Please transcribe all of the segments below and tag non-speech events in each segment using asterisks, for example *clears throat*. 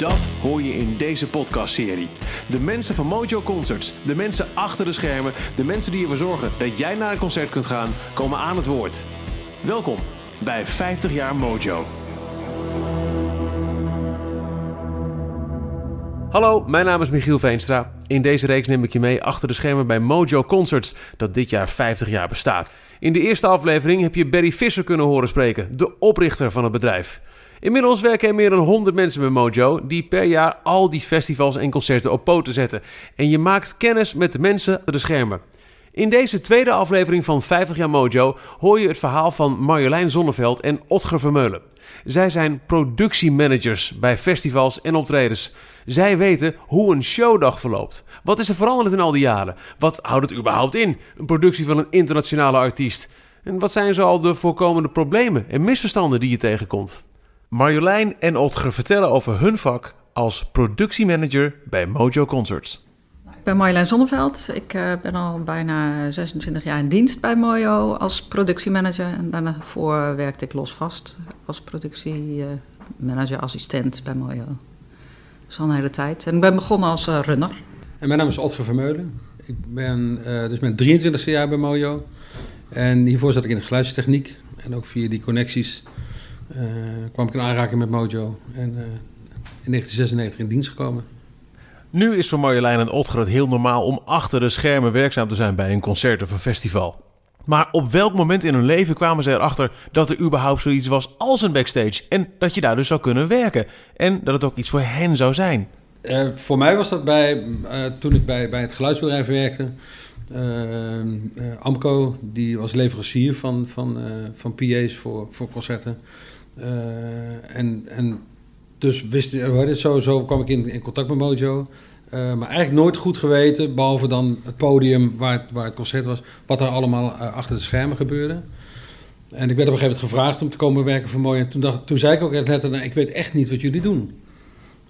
Dat hoor je in deze podcastserie. De mensen van Mojo Concerts, de mensen achter de schermen, de mensen die ervoor zorgen dat jij naar een concert kunt gaan, komen aan het woord. Welkom bij 50 jaar Mojo. Hallo, mijn naam is Michiel Veenstra. In deze reeks neem ik je mee achter de schermen bij Mojo Concerts, dat dit jaar 50 jaar bestaat. In de eerste aflevering heb je Barry Visser kunnen horen spreken, de oprichter van het bedrijf. Inmiddels werken er meer dan 100 mensen bij Mojo die per jaar al die festivals en concerten op poten zetten. En je maakt kennis met de mensen achter de schermen. In deze tweede aflevering van 50 jaar Mojo hoor je het verhaal van Marjolein Zonneveld en Otger Vermeulen. Zij zijn productiemanagers bij festivals en optredens. Zij weten hoe een showdag verloopt. Wat is er veranderd in al die jaren? Wat houdt het überhaupt in, een productie van een internationale artiest? En wat zijn zoal de voorkomende problemen en misverstanden die je tegenkomt? Marjolein en Otger vertellen over hun vak als productiemanager bij Mojo Concerts. Ik ben Marjolein Zonneveld. Ik uh, ben al bijna 26 jaar in dienst bij Mojo als productiemanager. En daarvoor werkte ik los vast als productiemanager, assistent bij Mojo. Dat is al een hele tijd. En ik ben begonnen als uh, runner. En mijn naam is Otger Vermeulen. Ik ben uh, dus mijn 23e jaar bij Mojo. En hiervoor zat ik in de geluidstechniek. En ook via die connecties uh, kwam ik in aanraking met Mojo. En uh, in 1996 in dienst gekomen. Nu is voor Marjolein en Otger het heel normaal om achter de schermen werkzaam te zijn bij een concert of een festival. Maar op welk moment in hun leven kwamen ze erachter dat er überhaupt zoiets was als een backstage? En dat je daar dus zou kunnen werken? En dat het ook iets voor hen zou zijn? Uh, voor mij was dat bij, toen ik bij, bij het geluidsbedrijf werkte. Amco, die was leverancier van, van, van PA's voor, voor concerten. Uh, en, en dus wist je, zo, zo kwam ik in, contact met Mojo. Uh, maar eigenlijk nooit goed geweten, behalve dan het podium waar het, waar het concert was, wat er allemaal achter de schermen gebeurde. En ik werd op een gegeven moment gevraagd om te komen werken voor Mojo. En toen, dacht, toen zei ik ook letterlijk, nou, ik weet echt niet wat jullie doen.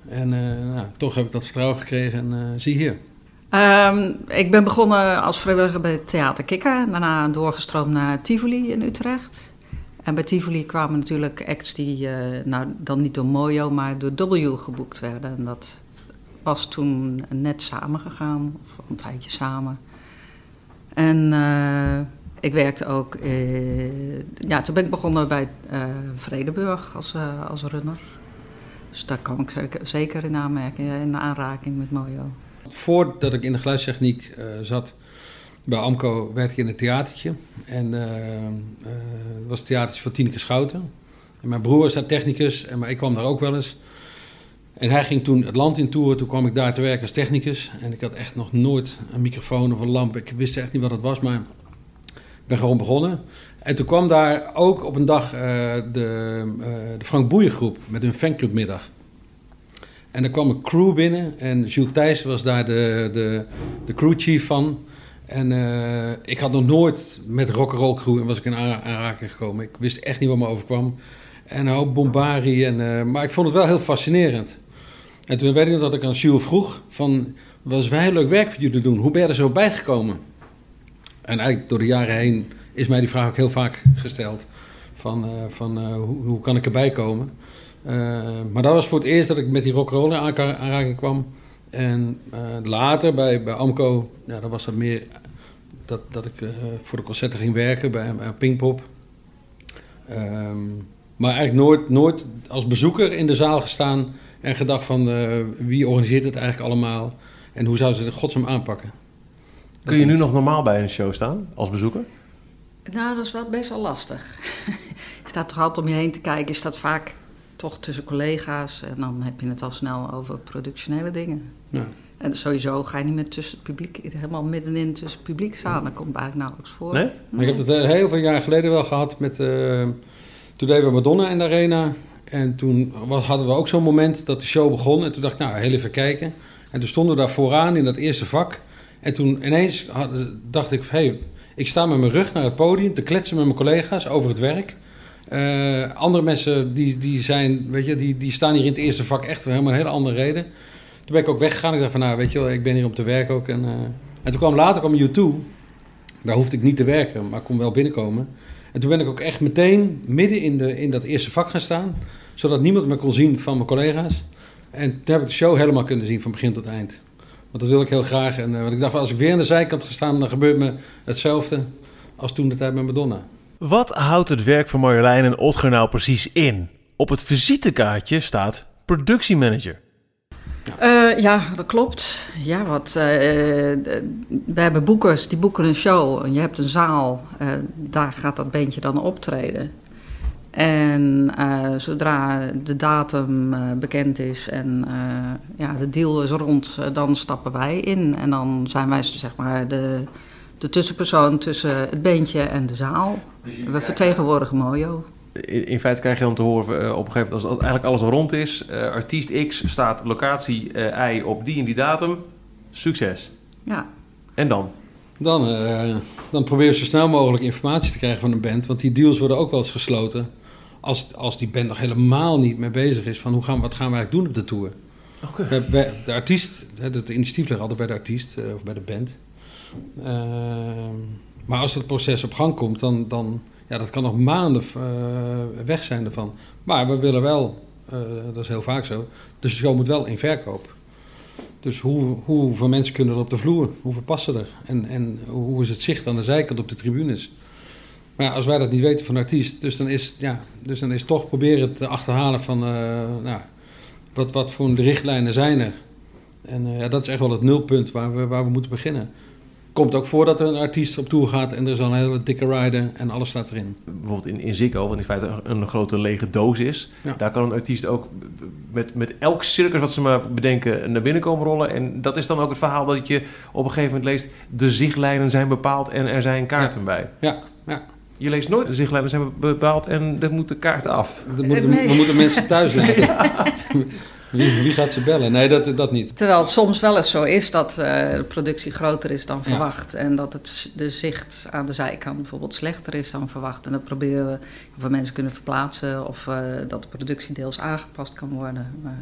En nou, toch heb ik dat vertrouwen gekregen en zie hier. Um, ik ben begonnen als vrijwilliger bij het Theater Kikker. Daarna doorgestroomd naar Tivoli in Utrecht. En bij Tivoli kwamen natuurlijk acts die, uh, nou dan niet door Mojo, maar door W geboekt werden. En dat was toen net samengegaan, of een tijdje samen. En uh, ik werkte ook, uh, ja, toen ben ik begonnen bij Vredeburg als, als runner. Dus daar kwam ik zeker, zeker in aanmerking, in aanraking met Mojo. Voordat ik in de geluidstechniek zat, bij Amco werkte ik in een theatertje. En uh, uh, was het theatertje van Tineke Schouten. En mijn broer daar technicus, en, maar ik kwam daar ook wel eens. En hij ging toen het land in toeren. Toen kwam ik daar te werken als technicus. En ik had echt nog nooit een microfoon of een lamp. Ik wist echt niet wat het was, maar ik ben gewoon begonnen. En toen kwam daar ook op een dag uh, de, de Frank Boeiengroep met hun fanclubmiddag. En er kwam een crew binnen en Jules Thijs was daar de, de, de crewchief van. En uh, ik had nog nooit met rock'n'roll crew en was ik in aanraking gekomen. Ik wist echt niet wat me overkwam. En een hoop bombari. En, uh, maar ik vond het wel heel fascinerend. En toen weet ik dat ik aan Jules vroeg van... was heel leuk werk voor jullie doen. Hoe ben je er zo bijgekomen? En eigenlijk door de jaren heen is mij die vraag ook heel vaak gesteld. Van, uh, van hoe, hoe, kan ik erbij komen? maar dat was voor het eerst dat ik met die rock'n'roll in aanraking kwam. En later bij, bij Amco, ja, dan was dat meer dat, dat ik uh, voor de concerten ging werken bij, bij Pinkpop. Um, maar eigenlijk nooit, nooit als bezoeker in de zaal gestaan en gedacht van uh, wie organiseert het eigenlijk allemaal en hoe zouden ze het godsnaam aanpakken. Kun je nu nog normaal bij een show staan als bezoeker? Nou, dat is wel best wel lastig. *laughs* je staat toch altijd om je heen te kijken. Je staat vaak toch tussen collega's en dan heb je het al snel over productionele dingen. Ja. En sowieso ga je niet met tussen het publiek, helemaal middenin tussen het publiek staan. Dat komt eigenlijk nauwelijks voor. Nee? Maar ik heb het eh, heel veel jaar geleden wel gehad met... eh, toen deden we Madonna in de Arena. En toen hadden we ook zo'n moment dat de show begon. En toen dacht ik, nou, heel even kijken. En toen stonden we daar vooraan in dat eerste vak. En toen ineens had- dacht ik, hé, hey, ik sta met mijn rug naar het podium... te kletsen met mijn collega's over het werk. Eh, andere mensen die, die, zijn, weet je, die, die staan hier in het eerste vak echt voor helemaal een hele andere reden. Toen ben ik ook weggegaan. Ik dacht van, nou, weet je wel, ik ben hier om te werken ook. En, eh, en toen kwam later kwam U2. Daar hoefde ik niet te werken, maar kon wel binnenkomen. En toen ben ik ook echt meteen midden in, de, in dat eerste vak gaan staan. Zodat niemand me kon zien van mijn collega's. En toen heb ik de show helemaal kunnen zien van begin tot eind. Want dat wil ik heel graag. En eh, want ik dacht, als ik weer aan de zijkant ga staan, dan gebeurt me hetzelfde als toen de tijd met Madonna. Wat houdt het werk van Marjolein en Otger nou precies in? Op het visitekaartje staat productiemanager. Eh, ja, dat klopt. Ja, wat, de- we hebben boekers, die boeken een show. En je hebt een zaal, eh, daar gaat dat beentje dan optreden. En zodra de datum bekend is en ja, de deal is rond, dan stappen wij in. En dan zijn wij zeg maar de, de tussenpersoon tussen het beentje en de zaal. We vertegenwoordigen Mojo. In, in feite krijg je dan te horen eh, op een gegeven moment, als eigenlijk alles al rond is, eh, artiest X staat locatie eh, Y op die en die datum, succes. Ja, En dan? Dan, eh, dan probeer je zo snel mogelijk informatie te krijgen van een band. Want die deals worden ook wel eens gesloten. Als, als die band nog helemaal niet mee bezig is van hoe gaan, we- wat gaan we eigenlijk doen op de tour. We- De artiest, hè, het initiatief ligt altijd bij de artiest eh, of bij de band. Ehm, maar als het proces op gang komt, dan, dan ja, dat kan nog maanden eh, weg zijn ervan. Maar we willen wel, eh, dat is heel vaak zo, de show moet wel in verkoop. Dus hoe, hoeveel mensen kunnen er op de vloer? Hoeveel passen er? En, en hoe is het zicht aan de zijkant op de tribunes? Maar als wij dat niet weten van artiest, dus dan is, ja, dus dan is toch proberen te achterhalen van, eh, nou, wat, wat voor richtlijnen zijn er? En ja, dat is echt wel het nulpunt waar we, waar we moeten beginnen. Komt ook voor dat er een artiest op tour gaat en er is al een hele dikke rider en alles staat erin. Bijvoorbeeld in, in Ziggo, wat in feite een, een grote lege doos is. Ja. Daar kan een artiest ook met, met elk circus wat ze maar bedenken naar binnen komen rollen. En dat is dan ook het verhaal dat je op een gegeven moment leest... de zichtlijnen zijn bepaald en er zijn kaarten bij. Ja, ja. Je leest nooit de zichtlijnen zijn bepaald en er moeten kaarten af. Dat moeten, Nee. We moeten mensen thuis *laughs* laten. Wie, wie gaat ze bellen? Nee, dat, dat niet. Terwijl het soms wel eens zo is dat eh, de productie groter is dan Ja. verwacht. En dat het, de zicht aan de zijkant bijvoorbeeld slechter is dan verwacht. En dan proberen we of we mensen kunnen verplaatsen of eh, dat de productie deels aangepast kan worden. Maar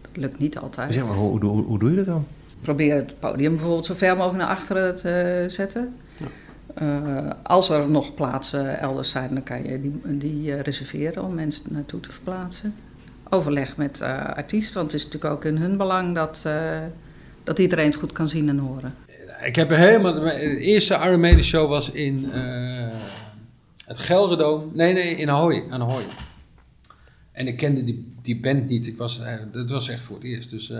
dat lukt niet altijd. Zeg maar, hoe, hoe, hoe doe je dat dan? Probeer het podium bijvoorbeeld zo ver mogelijk naar achteren te zetten. Ja. Eh, als er nog plaatsen elders zijn, dan kan je die, die eh, reserveren om mensen naartoe te verplaatsen. Overleg met eh artiest, want het is natuurlijk ook in hun belang dat, eh, dat iedereen het goed kan zien en horen. Ik heb helemaal... De eerste Iron Maiden show was in eh, het Gelredome. Nee, nee, in Ahoy. Ahoy. En ik kende die, die band niet. Ik was, dat was echt voor het eerst. Dus,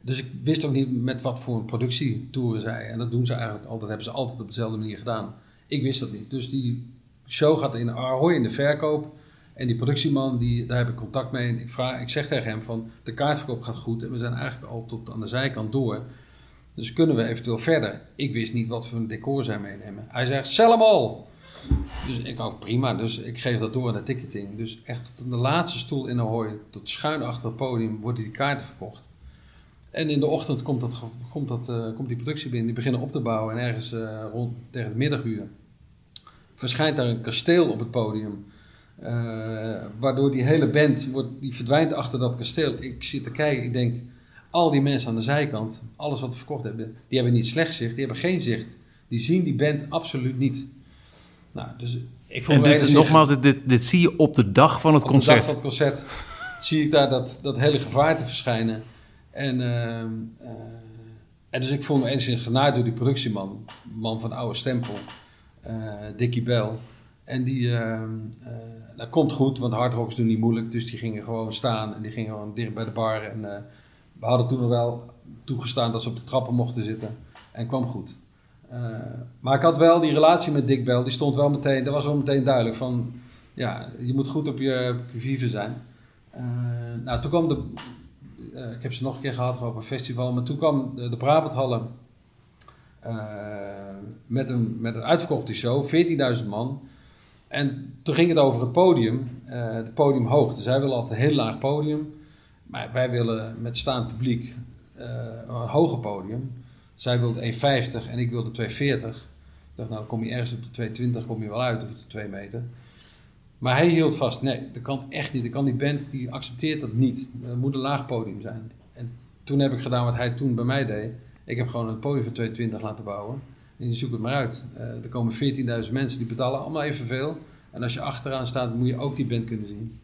dus ik wist ook niet met wat voor een productietour zij. En dat doen ze eigenlijk altijd. hebben ze altijd op dezelfde manier gedaan. Ik wist dat niet. Dus die show gaat in Ahoy in de verkoop. En die productieman, die, daar heb ik contact mee. En ik, vraag, ik zeg tegen hem van, de kaartverkoop gaat goed. En we zijn eigenlijk al tot aan de zijkant door. Dus kunnen we eventueel verder? Ik wist niet wat voor een decor zij meenemen. Hij zegt, sell al! Dus ik ook prima, dus ik geef dat door aan de ticketing. Dus echt tot de laatste stoel in Ahoy, tot schuin achter het podium, worden die kaarten verkocht. En in de ochtend komt, dat, komt, dat, eh, komt die productie binnen, die beginnen op te bouwen. En ergens eh, rond tegen het middaguur verschijnt daar een kasteel op het podium. Eh, waardoor die hele band wordt, die verdwijnt achter dat kasteel. Ik zit te kijken, ik denk, al die mensen aan de zijkant, alles wat we verkocht hebben, die hebben niet slecht zicht, die hebben geen zicht. Die zien die band absoluut niet. Nou, dus ik vond En dit, enigszins- nogmaals, dit, dit, dit zie je op de dag van het op de concert. dag van het concert zie ik daar dat, dat hele gevaar te verschijnen. En, ehm, eh, en dus ik voel me enigszins genaaid door die productieman, man van oude stempel, eh Dickie Bell. En die, eh, dat komt goed, want hardrocks doen niet moeilijk. Dus die gingen gewoon staan en die gingen gewoon dicht bij de bar. En eh, we hadden toen nog wel toegestaan dat ze op de trappen mochten zitten. En kwam goed. Eh, maar ik had wel die relatie met Dick Bell, die stond wel meteen, dat was wel meteen duidelijk van, ja, je moet goed op je, vieven zijn. Eh, nou, toen kwam de, ik heb ze nog een keer gehad op een festival. Maar toen kwam de, de Brabanthallen met, een, met een uitverkochte show, 14.000 man. En toen ging het over het podium, het podiumhoogte. Zij willen altijd een heel laag podium. Maar wij willen met staand publiek een hoger podium. Zij wilde 1,50 en ik wilde 2,40. Ik dacht, nou kom je ergens op de 2,20 kom je wel uit, of de 2 meter. Maar hij hield vast, nee, dat kan echt niet. Dat kan die band, die accepteert dat niet. Het moet een laag podium zijn. En toen heb ik gedaan wat hij toen bij mij deed. Ik heb gewoon een podium van 220 laten bouwen. En je zoekt het maar uit. Uh, er komen 14.000 mensen, die betalen allemaal evenveel. En als je achteraan staat, moet je ook die band kunnen zien.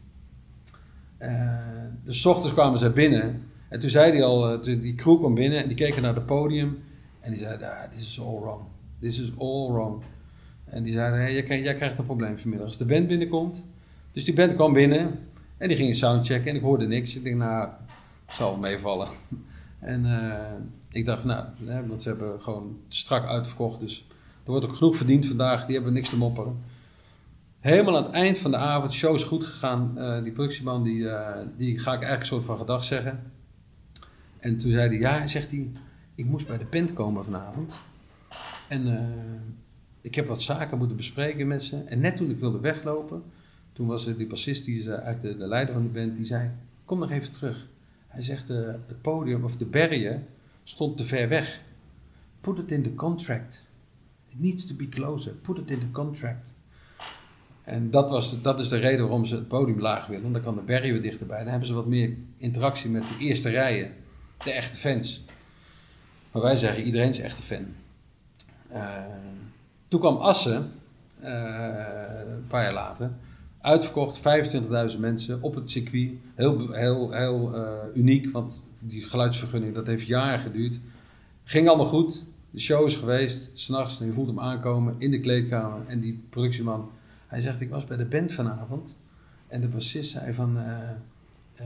Dus ochtends kwamen ze binnen. En toen zei hij al, uh, die crew kwam binnen en die keken naar het podium. En die zei, ah, this is all wrong. This is all wrong. En die zeiden, hey, jij, krijgt een probleem vanmiddag als de band binnenkomt. Dus die band kwam binnen en die ging soundchecken en ik hoorde niks. Ik denk, nou, het zal meevallen. *laughs* en ik dacht, nou, hè, want ze hebben gewoon strak uitverkocht. Dus er wordt ook genoeg verdiend vandaag, die hebben niks te mopperen. Helemaal aan het eind van de avond, show is goed gegaan. Uh, die productieman, die, uh, die ga ik eigenlijk een soort van gedag zeggen. En toen zei hij, ja, zegt hij, ik moest bij de band komen vanavond. En ik heb wat zaken moeten bespreken met ze. En net toen ik wilde weglopen, toen was er die bassist, die is eigenlijk de, de, leider van de band, die zei: Kom nog even terug. Hij zegt: Het podium of de bergen stond te ver weg. Put it in the contract. It needs to be closer. Put it in the contract. En dat, was dat is de reden waarom ze het podium laag willen. Dan kan de bergen weer dichterbij. Dan hebben ze wat meer interactie met de eerste rijen. De echte fans. Maar wij zeggen: iedereen is echte fan. Uh, toen kwam Assen, uh, een paar jaar later, uitverkocht, 25.000 mensen op het circuit. Heel, heel, heel uh, uniek, want die geluidsvergunning, dat heeft jaren geduurd. Ging allemaal goed. De show is geweest, s'nachts, en je voelt hem aankomen in de kleedkamer. En die productieman, hij zegt, ik was bij de band vanavond. En de bassist zei van, uh,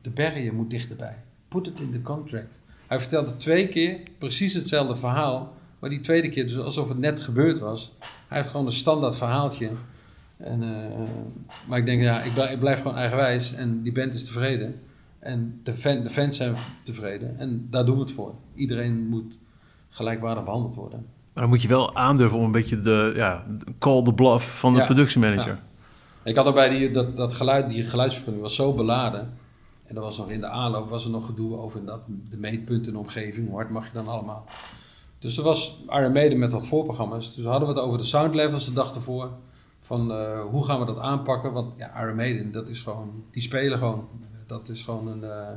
de bergen moet dichterbij. Put it in the contract. Hij vertelde twee keer precies hetzelfde verhaal maar die tweede keer, dus alsof het net gebeurd was. Hij heeft gewoon een standaard verhaaltje. En, uh, maar ik denk, ja, ik blijf, ik blijf, gewoon eigenwijs. En die band is tevreden. En de, fan, de fans zijn tevreden. En daar doen we het voor. Iedereen moet gelijkwaardig behandeld worden. Maar dan moet je wel aandurven om een beetje de ja, call the bluff van de ja, productiemanager. Ja. Ik had bij die, dat, dat geluid, die geluidsvergunning was zo beladen. En er was nog in de aanloop was er nog gedoe over dat, de meetpunten in de omgeving. Hoe hard mag je dan allemaal? Dus er was Iron Maiden met wat voorprogramma's. Dus hadden we het over de sound levels de dag ervoor. Van uh, hoe gaan we dat aanpakken? Want ja, Iron dat is gewoon, die spelen gewoon. Dat is gewoon een, uh,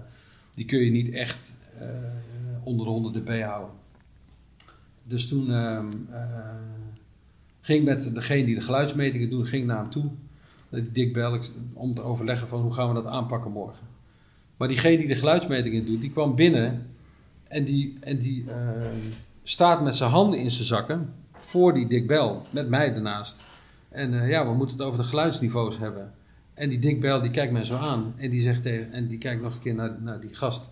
die kun je niet echt uh, onder de 100 dB houden. Dus toen ehm, ging met degene die de geluidsmetingen doen, ging naar hem toe. Dick om te overleggen van hoe gaan we dat aanpakken morgen. Maar diegene die de geluidsmetingen doet, die kwam binnen en die, en die staat met zijn handen in zijn zakken voor die Dick Bell, met mij ernaast. En uh, ja, we moeten het over de geluidsniveaus hebben. En die Dick Bell die kijkt mij zo aan en die zegt tegen, en die kijkt nog een keer naar, naar die gast.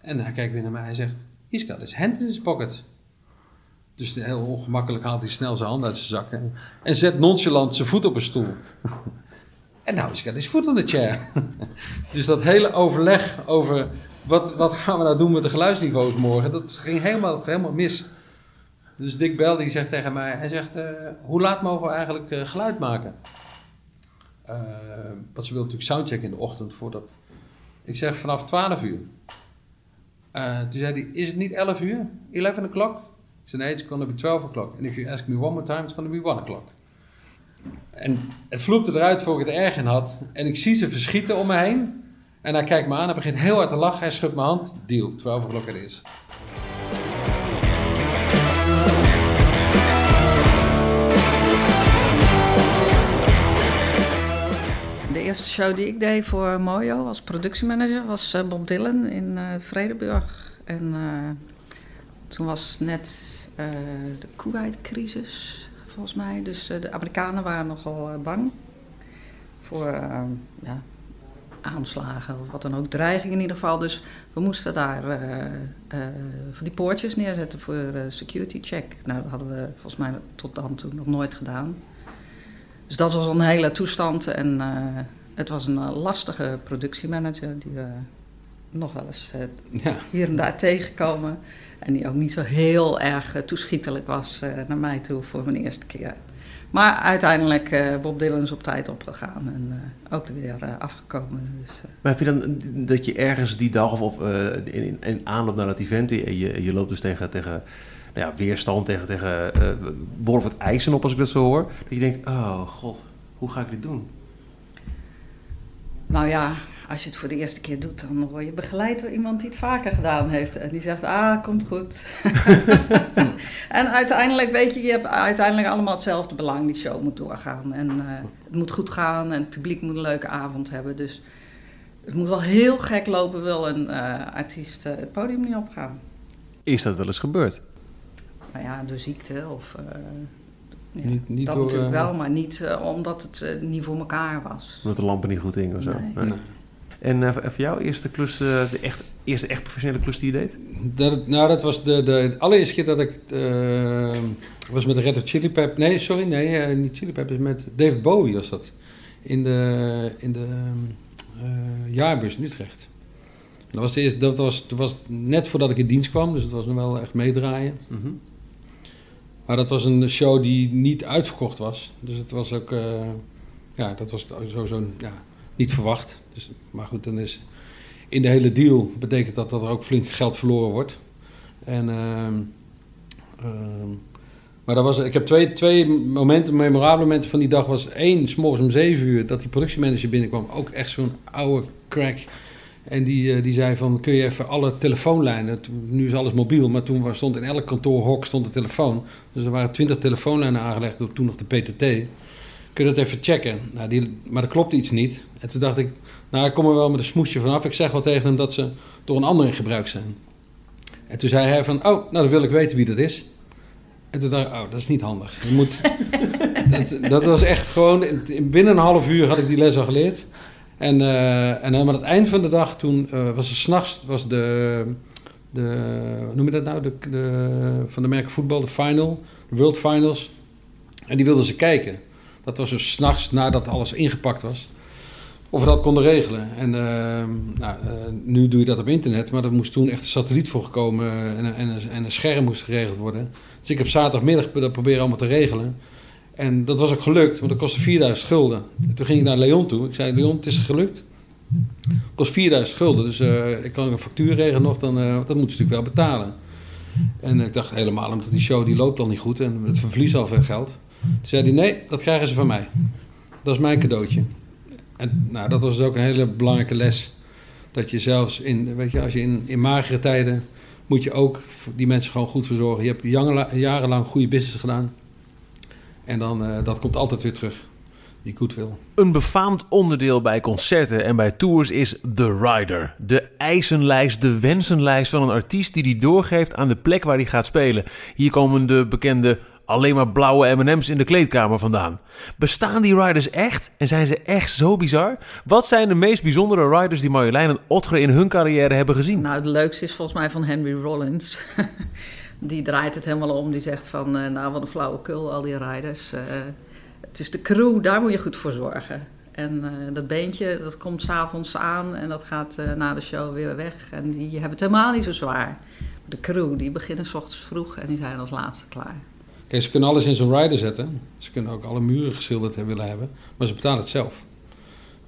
En hij kijkt weer naar mij en hij zegt, he's got his hand in his pocket. Dus heel ongemakkelijk haalt hij snel zijn hand uit zijn zakken en zet nonchalant zijn voet op een stoel. en nou is his foot on the chair. *laughs* dus dat hele overleg over wat, wat gaan we nou doen met de geluidsniveaus morgen? Dat ging helemaal, helemaal mis. Dus Dick Bell die zegt tegen mij, hij zegt, uh, hoe laat mogen we eigenlijk uh, geluid maken? Uh, want ze wil natuurlijk soundcheck in de ochtend voordat... Ik zeg vanaf 12 uur. toen zei hij, is het niet 11 uur? 11 o'clock? Ik zei, nee, it's gonna be 12 o'clock. And if you ask me one more time, it's gonna be 1 o'clock. En het vloepte eruit voor ik het erg in had. En ik zie ze verschieten om me heen. En hij kijkt me aan, hij begint heel hard te lachen, hij schudt mijn hand. Deal, 12 o'clock het is. Eerste show die ik deed voor Mojo als productiemanager was eh, Bob Dylan in uh, Vredeburg. En uh, toen was net de Kuwait-crisis, volgens mij. Dus de Amerikanen waren nogal bang voor ja, aanslagen of wat dan ook, dreiging in ieder geval. Dus we moesten daar voor die poortjes neerzetten voor security check. Nou, dat hadden we volgens mij tot dan toe nog nooit gedaan. Dus dat was een hele toestand en het was een lastige productiemanager die we nog wel eens ja. hier en daar tegengekomen. En die ook niet zo heel erg toeschietelijk was naar mij toe voor mijn eerste keer. Maar uiteindelijk Bob Dylan is op tijd opgegaan en ook weer afgekomen. Dus, maar heb je dan dat je ergens die dag of, of in, in, aanloop naar dat event, je, je loopt dus tegen, tegen nou ja, weerstand, tegen, tegen behoorlijk wat eisen op als ik dat zo hoor, dat je denkt, oh god, hoe ga ik dit doen? Nou ja, als je het voor de eerste keer doet, dan word je begeleid door iemand die het vaker gedaan heeft. En die zegt, ah, komt goed. *laughs* en uiteindelijk, weet je, je hebt uiteindelijk allemaal hetzelfde belang. Die show moet doorgaan. En uh, het moet goed gaan en het publiek moet een leuke avond hebben. Dus het moet wel heel gek lopen, wil een uh, artiest uh, het podium niet opgaan. Is dat wel eens gebeurd? Nou ja, door ziekte of... Ja, niet, niet dat door, natuurlijk wel, maar niet omdat het niet voor elkaar was. Omdat de lampen niet goed hingen of zo? Nee. nee. En uh, voor jou, eerste klus, uh, de echt, eerste echt professionele klus die je deed? Dat, nou, dat was de, de, allereerste keer dat ik... Uh, was met de Red Hot Chili Peppers... Nee, sorry, nee, niet Chili Peppers. Met David Bowie was dat. In de, in de jaarbus in Utrecht. dat was, de eerste, dat, was, dat was net voordat ik in dienst kwam. Dus het was nog wel echt meedraaien. Mm -hmm. Maar dat was een show die niet uitverkocht was. Dus het was ook... ja, dat was sowieso... Ja, niet verwacht. Dus, maar goed, dan is in de hele deal betekent dat dat er ook flink geld verloren wordt. En, uh, maar dat was, ik heb twee, twee momenten, memorabele momenten van die dag. was één, s'morgens om zeven uur, dat die productiemanager binnenkwam. Ook echt zo'n oude crack. En die, uh, die zei van, kun je even alle telefoonlijnen... Nu is alles mobiel, maar toen stond in elk kantoorhok stond een telefoon. Dus er waren twintig telefoonlijnen aangelegd door toen nog de PTT kun je dat even checken? Nou, die, maar er klopt iets niet. En toen dacht ik, nou, ik kom er wel met een smoesje vanaf. Ik zeg wel tegen hem dat ze door een ander in gebruik zijn. En toen zei hij van, oh, nou, dan wil ik weten wie dat is. En toen dacht ik, oh, dat is niet handig. Je moet, *laughs* dat, dat, was echt gewoon, binnen een half uur had ik die les al geleerd. En, uh, en aan het eind van de dag, toen uh, was het s'nachts, was de, de, hoe noem je dat nou, de, de, van de merken voetbal, de final, de World Finals. En die wilden ze kijken. Dat was dus s'nachts nadat alles ingepakt was. Of we dat konden regelen. En nou, nu doe je dat op internet, maar er moest toen echt een satelliet voor gekomen en, en, en, een scherm moest geregeld worden. Dus ik heb zaterdagmiddag dat proberen allemaal te regelen. En dat was ook gelukt, want dat kostte 4000 gulden. En toen ging ik naar Leon toe. Ik zei: Leon, het is gelukt. Het kost 4000 gulden, dus uh, ik kan een factuur regelen nog, dan, uh, dat moet ze natuurlijk wel betalen. En ik dacht helemaal, omdat die show die loopt al niet goed en het verlies al veel geld. Toen zei hij, nee, dat krijgen ze van mij. Dat is mijn cadeautje. En nou, dat was dus ook een hele belangrijke les. Dat je zelfs in, weet je, als je in, in magere tijden moet je ook die mensen gewoon goed verzorgen. Je hebt jarenlang goede business gedaan. En dan, uh, dat komt altijd weer terug. Die goodwill. Een befaamd onderdeel bij concerten en bij tours is The Rider. De eisenlijst, de wensenlijst van een artiest die die doorgeeft aan de plek waar hij gaat spelen. Hier komen de bekende alleen maar blauwe M&M's in de kleedkamer vandaan. Bestaan die riders echt en zijn ze echt zo bizar? Wat zijn de meest bijzondere riders die Marjolein en Otger in hun carrière hebben gezien? Nou, het leukste is volgens mij van Henry Rollins. *laughs* die draait het helemaal om. Die zegt van, uh, nou wat een flauwekul, al die riders. Uh, het is de crew, daar moet je goed voor zorgen. En uh, dat beentje, dat komt s'avonds aan en dat gaat na de show weer weg. En die hebben het helemaal niet zo zwaar. De crew, die beginnen s ochtends vroeg en die zijn als laatste klaar. Kijk, ze kunnen alles in zo'n rider zetten. Ze kunnen ook alle muren geschilderd willen hebben. Maar ze betalen het zelf.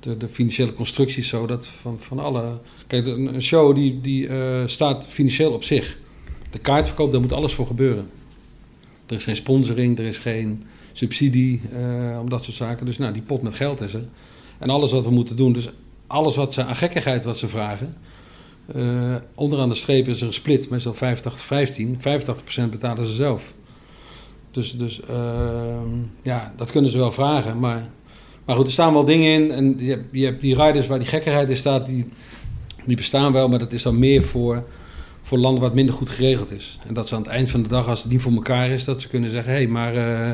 De, de financiële constructie is zo dat van, van alle... Kijk, een show die, die staat financieel op zich. De kaartverkoop, daar moet alles voor gebeuren. Er is geen sponsoring, er is geen subsidie, uh, om dat soort zaken. Dus nou, die pot met geld is er. En alles wat we moeten doen, dus alles wat ze aan gekkigheid wat ze vragen... Uh, onderaan de streep is er een split, meestal 85-15. 85% betalen ze zelf. Dus, dus ehm, ja, dat kunnen ze wel vragen. Maar, maar goed, er staan wel dingen in. En je hebt, je hebt die riders waar die gekkigheid in staat, die, die bestaan wel. Maar dat is dan meer voor, voor landen waar het minder goed geregeld is. En dat ze aan het eind van de dag, als het niet voor elkaar is, dat ze kunnen zeggen: hé, hey, maar uh,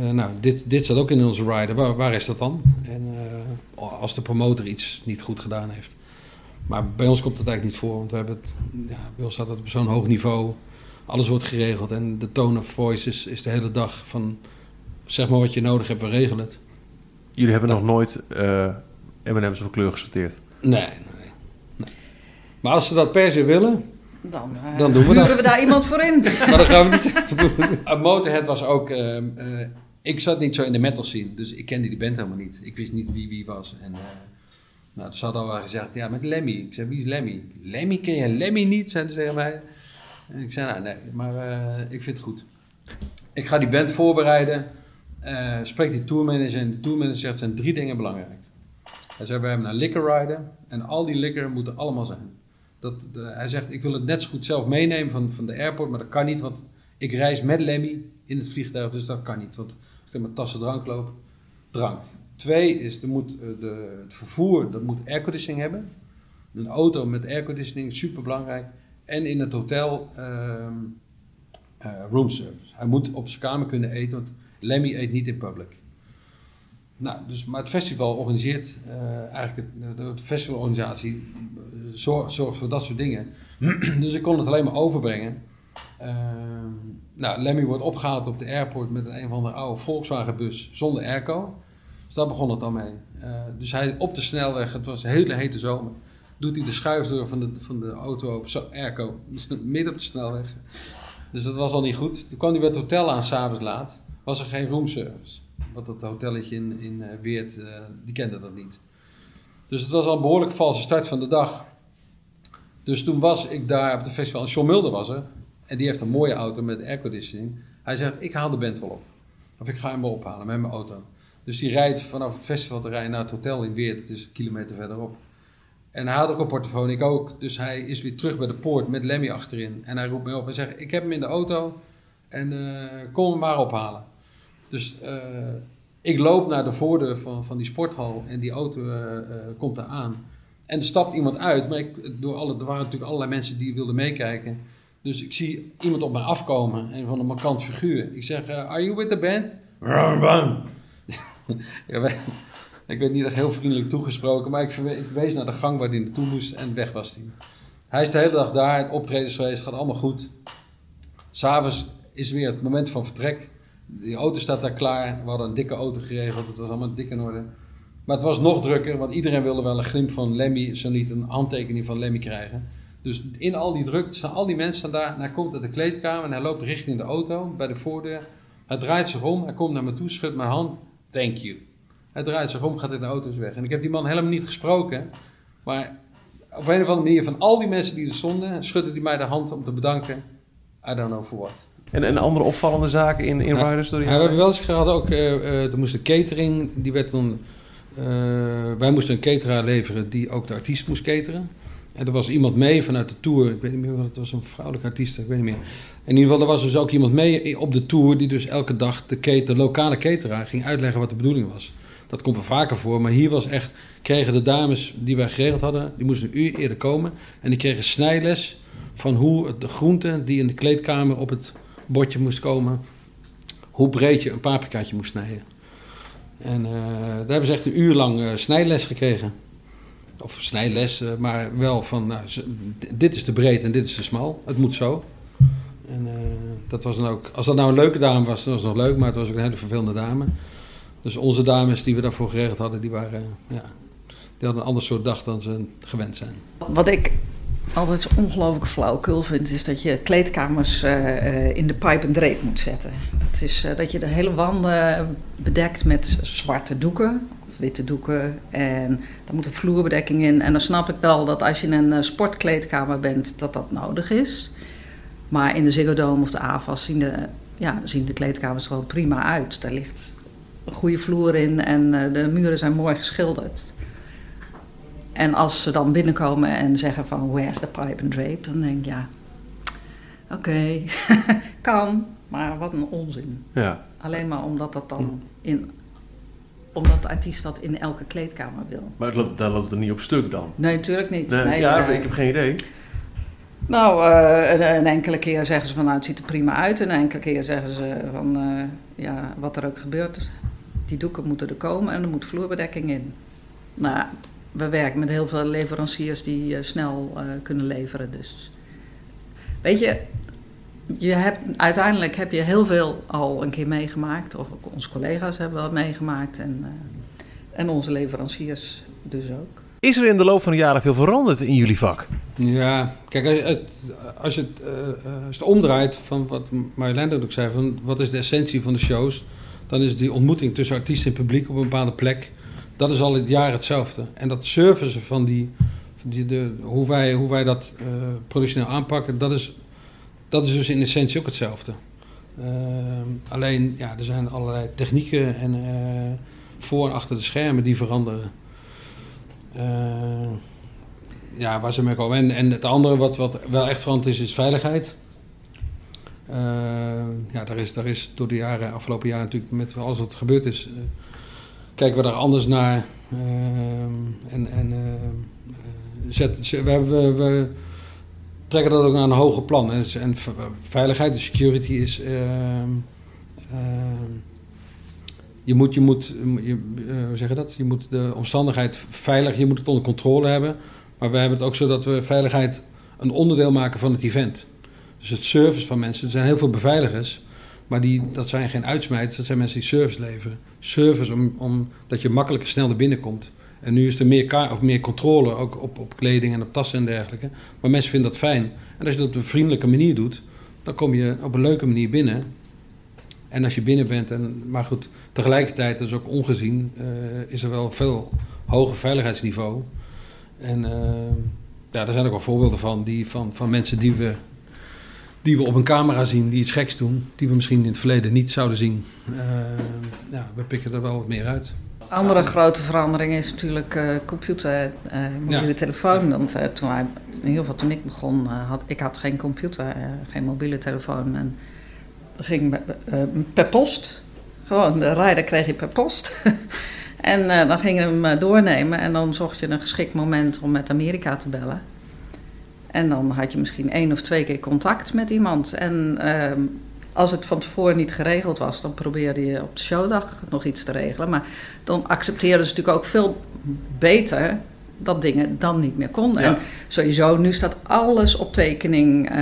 uh, nou, dit, dit staat ook in onze rider. Waar, waar is dat dan? En uh, als de promotor iets niet goed gedaan heeft. Maar bij ons komt dat eigenlijk niet voor, want we hebben het, ja, bij ons staat het op zo'n hoog niveau alles wordt geregeld en de tone of voice is, is de hele dag van zeg maar wat je nodig hebt, we regelen het. Jullie hebben nog nooit M&M's van kleur gesorteerd? Nee, nee, Maar als ze dat per se willen, Dan, eh, Dan doen we dat. we daar iemand voor in. *laughs* maar dan gaan we niet zelf doen. Uh, Motorhead was ook... eh, eh, ik zat niet zo in de metal scene, dus ik kende die band helemaal niet. Ik wist niet wie wie was. En, eh, nou, dus ze hadden al wel gezegd, ja, met Lemmy. Ik zei, wie is Lemmy? Lemmy, ken je Lemmy niet? Zeiden ze tegen mij. En ik zei, nou nee, maar eh, ik vind het goed. Ik ga die band voorbereiden. Eh spreek die tourmanager en de tourmanager zegt, er zijn drie dingen belangrijk. Hij zei, we hebben een liquor rider en al die liquor moet er allemaal zijn. Dat, hij zegt, ik wil het net zo goed zelf meenemen van, van de airport, maar dat kan niet, want ik reis met Lemmy in het vliegtuig, dus dat kan niet. Want als ik mijn tassen drank loop, drank. Twee is, er moet, eh, de, het vervoer, dat moet airconditioning hebben. Een auto met airconditioning, super belangrijk. En in het hotel ehm eh, room service. Hij moet op zijn kamer kunnen eten, want Lemmy eet niet in public. Nou, dus, maar het festival organiseert, eh, eigenlijk het, de, de festivalorganisatie eh, zorgt, voor dat soort dingen. *clears throat* dus ik kon het alleen maar overbrengen. Ehm, nou, Lemmy wordt opgehaald op de airport met een, of andere oude Volkswagen bus zonder airco. Dus daar begon het dan mee. Eh, dus hij op de snelweg, het was een hele hete zomer, doet hij de schuifdeur van de, van de auto open, zo airco, dus *laughs* midden op de snelweg. Dus dat was al niet goed. Toen kwam hij bij het hotel aan, s'avonds laat, was er geen roomservice. Want dat hotelletje in, in eh, Weert, eh, die kende dat niet. Dus het was al een behoorlijk valse start van de dag. Dus toen was ik daar op het festival, en John Mulder was er. En die heeft een mooie auto met airconditioning. Hij zegt, ik haal de band wel op. Of ik ga hem wel ophalen met mijn auto. Dus die rijdt vanaf het festivalterrein naar het hotel in Weert. Het is een kilometer verderop. En hij had ook een portofoon, ik ook. Dus hij is weer terug bij de poort met Lemmy achterin. En hij roept mij op en zegt, ik heb hem in de auto. En eh, kom hem maar ophalen. Dus eh, ik loop naar de voordeur van, van die sporthal. En die auto eh, eh, komt daar aan. En er stapt iemand uit. Maar ik, door alle, er waren natuurlijk allerlei mensen die wilden meekijken. Dus ik zie iemand op mij afkomen. Een van een markant figuur. Ik zeg, are you with the band? *laughs* Ik werd niet echt heel vriendelijk toegesproken. Maar ik, wees naar de gang waar hij naartoe moest. En weg was hij. Hij is de hele dag daar. Optredens geweest. Gaat allemaal goed. S'avonds is weer het moment van vertrek. Die auto staat daar klaar. We hadden een dikke auto geregeld. Het was allemaal dik in orde. Maar het was nog drukker, want iedereen wilde wel een glimp van Lemmy, zo niet een handtekening van Lemmy krijgen. Dus in al die drukte staan al die mensen daar. Hij komt uit de kleedkamer en hij loopt richting de auto bij de voordeur. Hij draait zich om, hij komt naar me toe, schudt mijn hand. Thank you. Hij draait zich om, gaat in de auto is weg. En ik heb die man helemaal niet gesproken. Maar op een of andere manier, van al die mensen die er stonden, schudde hij mij de hand om te bedanken. I don't know for what. En, en andere opvallende zaken in, in Ja. Riders door Ja, we hebben wel eens gehad ook, eh eh, er moest een catering, die werd dan, eh, wij moesten een cateraar leveren die ook de artiest moest cateren. En er was iemand mee vanuit de tour, ik weet niet meer wat het was, een vrouwelijke artiest, ik weet niet meer. In ieder geval, er was dus ook iemand mee op de tour die dus elke dag de, cate- de lokale cateraar ging uitleggen wat de bedoeling was. Dat komt wel vaker voor, maar hier was echt, kregen de dames die wij geregeld hadden, die moesten een uur eerder komen. En die kregen snijles van hoe de groente die in de kleedkamer op het bordje moest komen, hoe breed je een paprikaatje moest snijden. En eh, daar hebben ze echt een uur lang eh, snijles gekregen. Of snijles, eh, maar wel van, nou, dit is de breed en dit is de smal. Het moet zo. En dat was dan ook, als dat nou een leuke dame was, dan was het nog leuk, maar het was ook een hele vervelende dame. Dus onze dames die we daarvoor geregeld hadden, die waren, ja, die hadden een ander soort dag dan ze gewend zijn. Wat ik altijd zo ongelooflijk flauwekul vind, is dat je kleedkamers eh, eh, in de pijp en dreep moet zetten. Dat is eh, dat je de hele wanden bedekt met zwarte doeken witte doeken. En daar moet een vloerbedekking in. En dan snap ik wel dat als je in een sportkleedkamer bent, dat dat nodig is. Maar in de Ziggo Dome of de AVAS zien de, ja, zien de kleedkamers gewoon prima uit. Daar ligt een goede vloer in en de muren zijn mooi geschilderd. En als ze dan binnenkomen en zeggen van where's the pipe and drape, dan denk ik ja, oké, *laughs* kan, maar wat een onzin. Ja. Alleen maar omdat dat dan in, omdat de artiest dat in elke kleedkamer wil. Maar het loopt- daar loopt het er niet op stuk dan. Nee, natuurlijk niet. Nee, Nee, ja, ik heb geen idee. Nou, eh, een, een enkele keer zeggen ze van nou het ziet er prima uit. En een enkele keer zeggen ze van eh, ja, wat er ook gebeurt, die doeken moeten er komen en er moet vloerbedekking in. Nou, we werken met heel veel leveranciers die eh, snel eh, kunnen leveren. Dus weet je, je hebt, uiteindelijk heb je heel veel al een keer meegemaakt. Of ook onze collega's hebben wel meegemaakt. En, eh, en onze leveranciers dus ook. Is er in de loop van de jaren veel veranderd in jullie vak? Ja, kijk, als je het, als je het, uh, als het omdraait van wat Marjolein ook zei, van wat is de essentie van de shows, dan is die ontmoeting tussen artiest en publiek op een bepaalde plek, dat is al het jaar hetzelfde. En dat servicen van die, van die de, hoe, wij, hoe wij dat uh, productioneel aanpakken, dat is, dat is dus in essentie ook hetzelfde. Uh, alleen, ja, er zijn allerlei technieken en voor en achter de schermen die veranderen. ja, waar ze mee komen. En, en het andere wat, wat wel echt veranderd is, is veiligheid. Uh, ja, daar is, daar is door de jaren, afgelopen jaren natuurlijk met alles wat er gebeurd is, uh, kijken we daar anders naar. Uh, en en zet, we, we, we, trekken dat ook naar een hoger plan. En, en veiligheid, de security is. Ehm, ehm, je moet, je moet je, hoe zeg je dat? Je moet de omstandigheid veilig, je moet het onder controle hebben. Maar we hebben het ook zo dat we veiligheid een onderdeel maken van het event. Dus het service van mensen. Er zijn heel veel beveiligers, maar die, dat zijn geen uitsmijters, dat zijn mensen die service leveren. Service om, om je makkelijker snel naar binnen komt. En nu is er meer, of meer controle, ook op, op kleding en op tassen en dergelijke. Maar mensen vinden dat fijn. En als je dat op een vriendelijke manier doet, dan kom je op een leuke manier binnen. En als je binnen bent, en, maar goed, tegelijkertijd, dat is ook ongezien, uh, is er wel veel hoger veiligheidsniveau. En uh, ja, er zijn ook wel voorbeelden van, die, van, van mensen die we die we op een camera zien, die iets geks doen, die we misschien in het verleden niet zouden zien. Uh, ja, we pikken er wel wat meer uit. Andere grote verandering is natuurlijk uh, computer, uh, mobiele ja. telefoon. Want toen, wij, in ieder geval toen ik begon, had ik had geen computer, geen mobiele telefoon. En ging per post. Gewoon, de rijder kreeg je per post. *laughs* en dan ging je hem doornemen en dan zocht je een geschikt moment om met Amerika te bellen. En dan had je misschien één of twee keer contact met iemand. En uh, als het van tevoren niet geregeld was, dan probeerde je op de showdag nog iets te regelen. Maar dan accepteerden ze natuurlijk ook veel beter dat dingen dan niet meer konden. Ja. En sowieso, nu staat alles op tekening. Uh,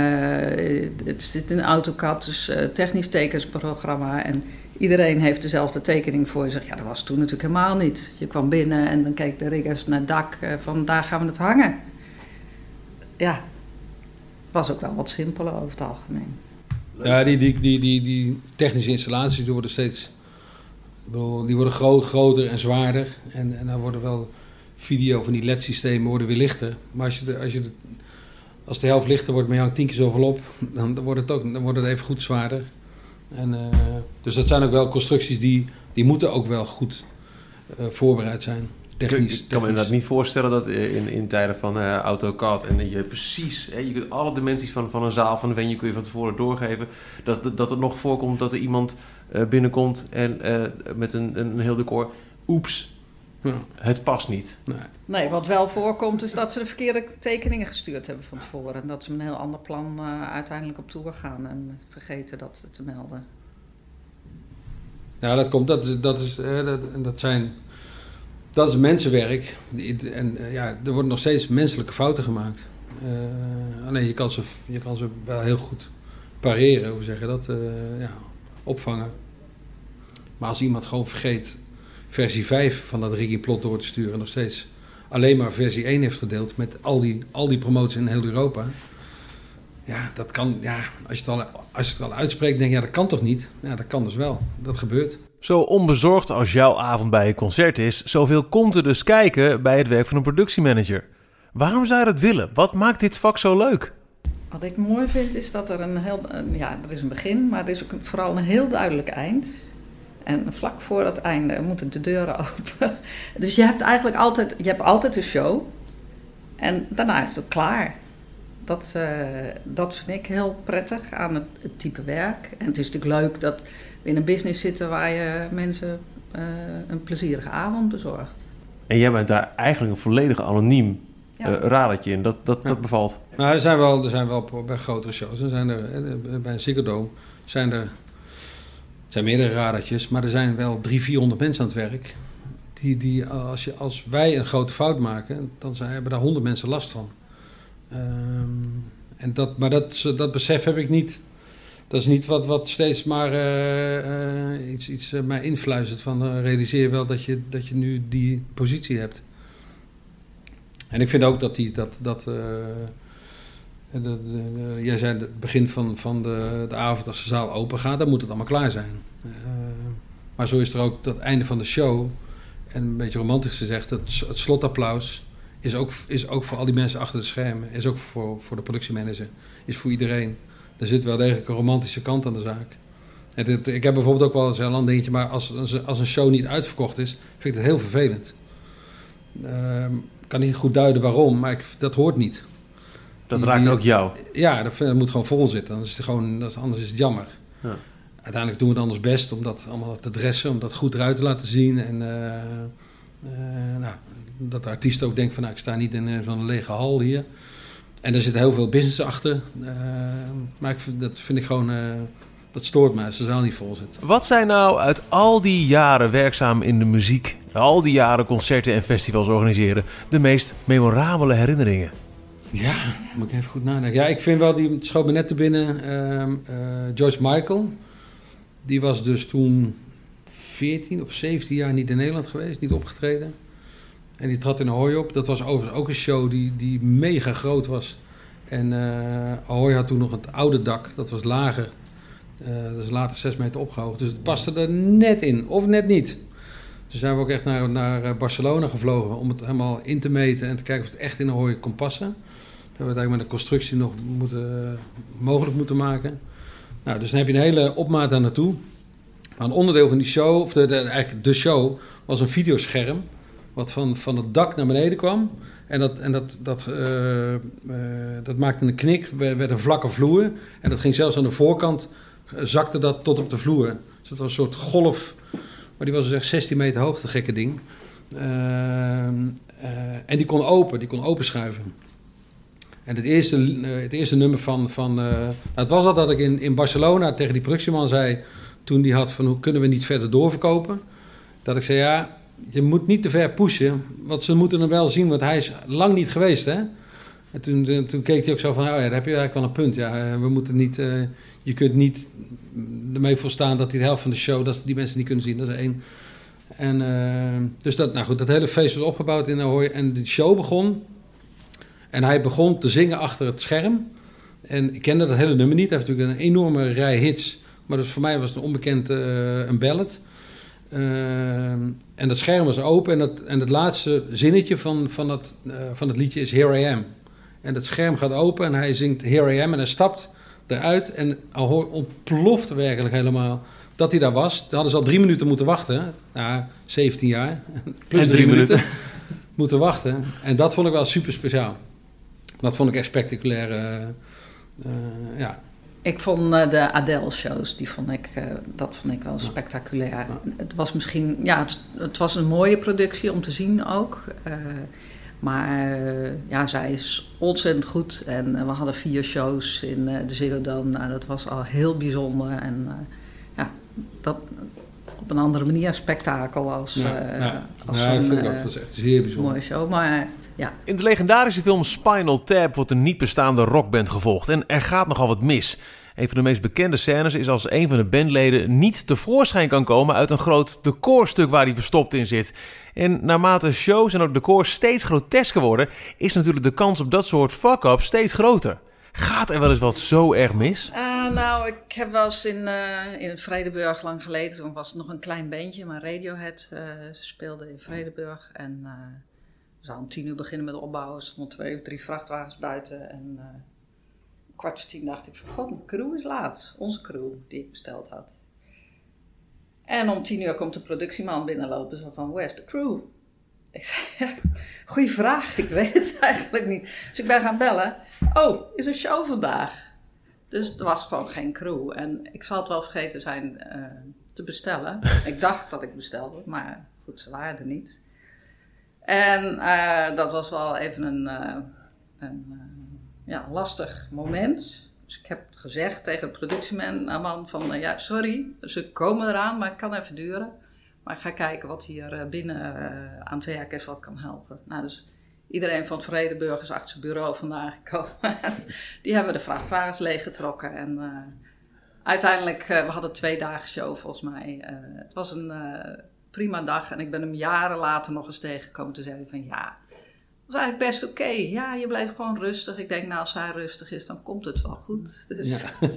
het zit in AutoCAD, dus uh, technisch tekensprogramma. En iedereen heeft dezelfde tekening voor zich. Ja, dat was toen natuurlijk helemaal niet. Je kwam binnen en dan keek de riggers naar het dak uh, van daar gaan we het hangen ja, was ook wel wat simpeler over het algemeen. Ja, die, die, die, die, die technische installaties die worden steeds die worden groter en zwaarder. En, en dan worden wel video van die LED-systemen worden weer lichter. Maar als, je de, als, je de, als de helft lichter wordt, maar je hangt tien keer zoveel op, dan, wordt, het ook, dan wordt het even goed zwaarder. En, uh, dus dat zijn ook wel constructies die, die moeten ook wel goed uh, voorbereid zijn technisch. Ik kan me inderdaad niet voorstellen dat in, in tijden van uh, AutoCAD en je precies, hè, je kunt alle dimensies van, van een zaal, van een venue kun je van tevoren doorgeven, dat, dat het nog voorkomt dat er iemand uh, binnenkomt en uh, met een, een heel decor, oeps, ja. het past niet. Nee. nee. wat wel voorkomt is dat ze de verkeerde tekeningen gestuurd hebben van tevoren en dat ze een heel ander plan uiteindelijk op tour gaan en vergeten dat te melden. Ja, dat komt, dat is, dat, is, dat, dat zijn dat is mensenwerk. En uh, ja, er worden nog steeds menselijke fouten gemaakt. Uh, alleen je kan, ze, je kan ze wel heel goed pareren, hoe zeg je dat? Uh, ja, opvangen. Maar als iemand gewoon vergeet versie 5 van dat Ricky Plot door te sturen, nog steeds alleen maar versie 1 heeft gedeeld met al die, al die promoties in heel Europa. Ja, dat kan, ja, als je het al, als je het al uitspreekt, denk je, ja, dat kan toch niet? Ja, dat kan dus wel. Dat gebeurt. Zo onbezorgd als jouw avond bij een concert is, zoveel komt er dus kijken bij het werk van een productiemanager. Waarom zou je dat willen? Wat maakt dit vak zo leuk? Wat ik mooi vind is dat er een heel, ja, er is een begin, maar er is ook vooral een heel duidelijk eind. En vlak voor dat einde moeten de deuren *laughs* open. Dus je hebt eigenlijk altijd, je hebt altijd een show. En daarna is het ook klaar. Dat, uh, dat vind ik heel prettig aan het, het type werk. En het is natuurlijk leuk dat in een business zitten waar je mensen uh, een plezierige avond bezorgt. En jij bent daar eigenlijk een volledig anoniem ja. uh, radertje in. Dat, dat, ja. dat bevalt. Maar er zijn wel, er zijn wel bij grotere shows. Er zijn er, bij een Ziggo Dome zijn er, zijn meerdere radertjes, maar er zijn wel drie, vierhonderd mensen aan het werk. Die, die, als, je, als wij een grote fout maken, dan zijn, hebben daar honderd mensen last van. Um, en dat, maar dat, dat besef heb ik niet dat is niet wat, wat steeds maar uh, uh, iets, iets uh, mij influistert van realiseer wel dat je, dat je nu die positie hebt. En ik vind ook dat die, dat, dat jij zei het begin van, van de, de avond als de zaal open gaat, dan moet het allemaal klaar zijn. Maar zo is er ook dat einde van de show, en een beetje romantisch gezegd, het, het slotapplaus is ook, is ook voor al die mensen achter de schermen, is ook voor, voor de productiemanager, is voor iedereen. Er zit wel degelijk een romantische kant aan de zaak. Het, ik heb bijvoorbeeld ook wel eens een ander dingetje, maar als, als een show niet uitverkocht is, vind ik het heel vervelend. Uh, ik kan niet goed duiden waarom, maar ik, dat hoort niet. Dat raakt ook jou? Ja, dat, moet gewoon vol zitten. Anders is het, gewoon, anders is het jammer. Ja. Uiteindelijk doen we het anders best om dat allemaal te dressen, om dat goed eruit te laten zien. En uh, uh, nou, dat de artiest ook denkt van nou, ik sta niet in zo'n lege hal hier. En er zit heel veel business achter. Uh, maar ik, dat vind ik gewoon, dat stoort mij als de zaal niet vol zit. Wat zijn nou uit al die jaren werkzaam in de muziek, al die jaren concerten en festivals organiseren, de meest memorabele herinneringen? Ja, moet ik even goed nadenken. Ja, ik vind wel, die schoot me net te binnen, uh, uh, George Michael. Die was dus toen 14 of 17 jaar niet in Nederland geweest, niet opgetreden. En die trad in Ahoy op. Dat was overigens ook een show die, die mega groot was. En uh, Ahoy had toen nog het oude dak, dat was lager. Uh, dat is later 6 meter opgehoogd. Dus het paste er net in, of net niet. Dus zijn we ook echt naar, naar Barcelona gevlogen om het helemaal in te meten en te kijken of het echt in Ahoy kon passen hebben we het eigenlijk met de constructie nog moeten, mogelijk moeten maken. Nou, dus dan heb je een hele opmaat daar naartoe. Maar een onderdeel van die show, of de, eigenlijk de show, was een videoscherm. Wat van, van het dak naar beneden kwam. En dat, en dat, dat, uh, uh, dat maakte een knik, werd een vlakke vloer. En dat ging zelfs aan de voorkant, uh, zakte dat tot op de vloer. Dus dat was een soort golf, maar die was dus echt 16 meter hoog, dat gekke ding. en die kon open, die kon openschuiven. En het eerste, eh, het eerste nummer van. van uh, het was al dat ik in, in Barcelona tegen die productieman zei. Toen die had van hoe kunnen we niet verder doorverkopen. Dat ik zei ja, je moet niet te ver pushen. Want ze moeten hem wel zien, want hij is lang niet geweest hè. En toen, eh, toen keek hij ook zo van, oh ja, daar heb je eigenlijk wel een punt. Ja, we moeten niet, uh, je kunt niet ermee volstaan dat die de helft van de show, dat die mensen niet kunnen zien. Dat is één. En dus dat, nou goed, dat hele feest was opgebouwd in Ahoy en de show begon. En hij begon te zingen achter het scherm. En ik kende dat hele nummer niet. Hij heeft natuurlijk een enorme rij hits. Maar dus voor mij was het een onbekend een ballad. Uh, en dat scherm was open. En, dat, en het laatste zinnetje van, van, dat, uh, van het liedje is Here I Am. En het scherm gaat open en hij zingt Here I Am. En hij stapt eruit. En al ontploft werkelijk helemaal dat hij daar was. Daar hadden ze al drie minuten moeten wachten. Nou, 17 jaar. *laughs* Plus en drie, minuten. minuten *laughs* moeten wachten. En dat vond ik wel super speciaal. Dat vond ik echt spectaculair. Uh, uh, ja. Ik vond uh, de Adele-shows, die vond ik, dat vond ik wel spectaculair. Ja. Het was misschien, ja, het, het, was een mooie productie om te zien ook. maar ja, zij is ontzettend goed. En we hadden vier shows in de Ziggo Dome. Nou, dat was al heel bijzonder. En ja, dat, op een andere manier spektakel als, ja, ja. als ja, dat was echt zeer bijzonder. mooie show. Maar ja. In de legendarische film Spinal Tap wordt een niet bestaande rockband gevolgd en er gaat nogal wat mis. Een van de meest bekende scènes is als een van de bandleden niet tevoorschijn kan komen uit een groot decorstuk waar hij verstopt in zit. En naarmate shows en ook decors steeds grotesker worden, is natuurlijk de kans op dat soort fuck-up steeds groter. Gaat er wel eens wat zo erg mis? Uh, nou, ik heb wel eens in, uh, in Vredeburg lang geleden, toen was het nog een klein bandje, maar Radiohead uh, speelde in Vredeburg. En we zouden om tien uur beginnen met opbouwen. Er stonden twee of drie vrachtwagens buiten. En uh, kwart voor tien dacht ik van, god, mijn crew is laat. Onze crew, die ik besteld had. En om tien uur komt de productieman binnenlopen. Zo van, where's the crew? Ik zei, *laughs* goeie vraag, ik weet het eigenlijk niet. Dus ik ben gaan bellen. Oh, is er show vandaag? Dus er was gewoon geen crew. En ik zal het wel vergeten zijn uh, te bestellen. *laughs* ik dacht dat ik bestelde, maar goed, ze waren er niet. En uh, dat was wel even een, uh, een uh, ja, lastig moment. Dus ik heb gezegd tegen de productieman van, ja, sorry, ze komen eraan, maar het kan even duren. Maar ik ga kijken wat hier binnen aan het werk is, wat kan helpen. Nou, dus iedereen van het Vredeburg is achter zijn bureau vandaag gekomen. *laughs* Die hebben de vrachtwagens leeggetrokken. En uiteindelijk, we hadden twee dagen show volgens mij. het was een prima dag. En ik ben hem jaren later nog eens tegengekomen. Toen zei hij van ja, was eigenlijk best oké. Ja, je bleef gewoon rustig. Ik denk, nou, als zij rustig is, dan komt het wel goed. Dus... Ja. *laughs*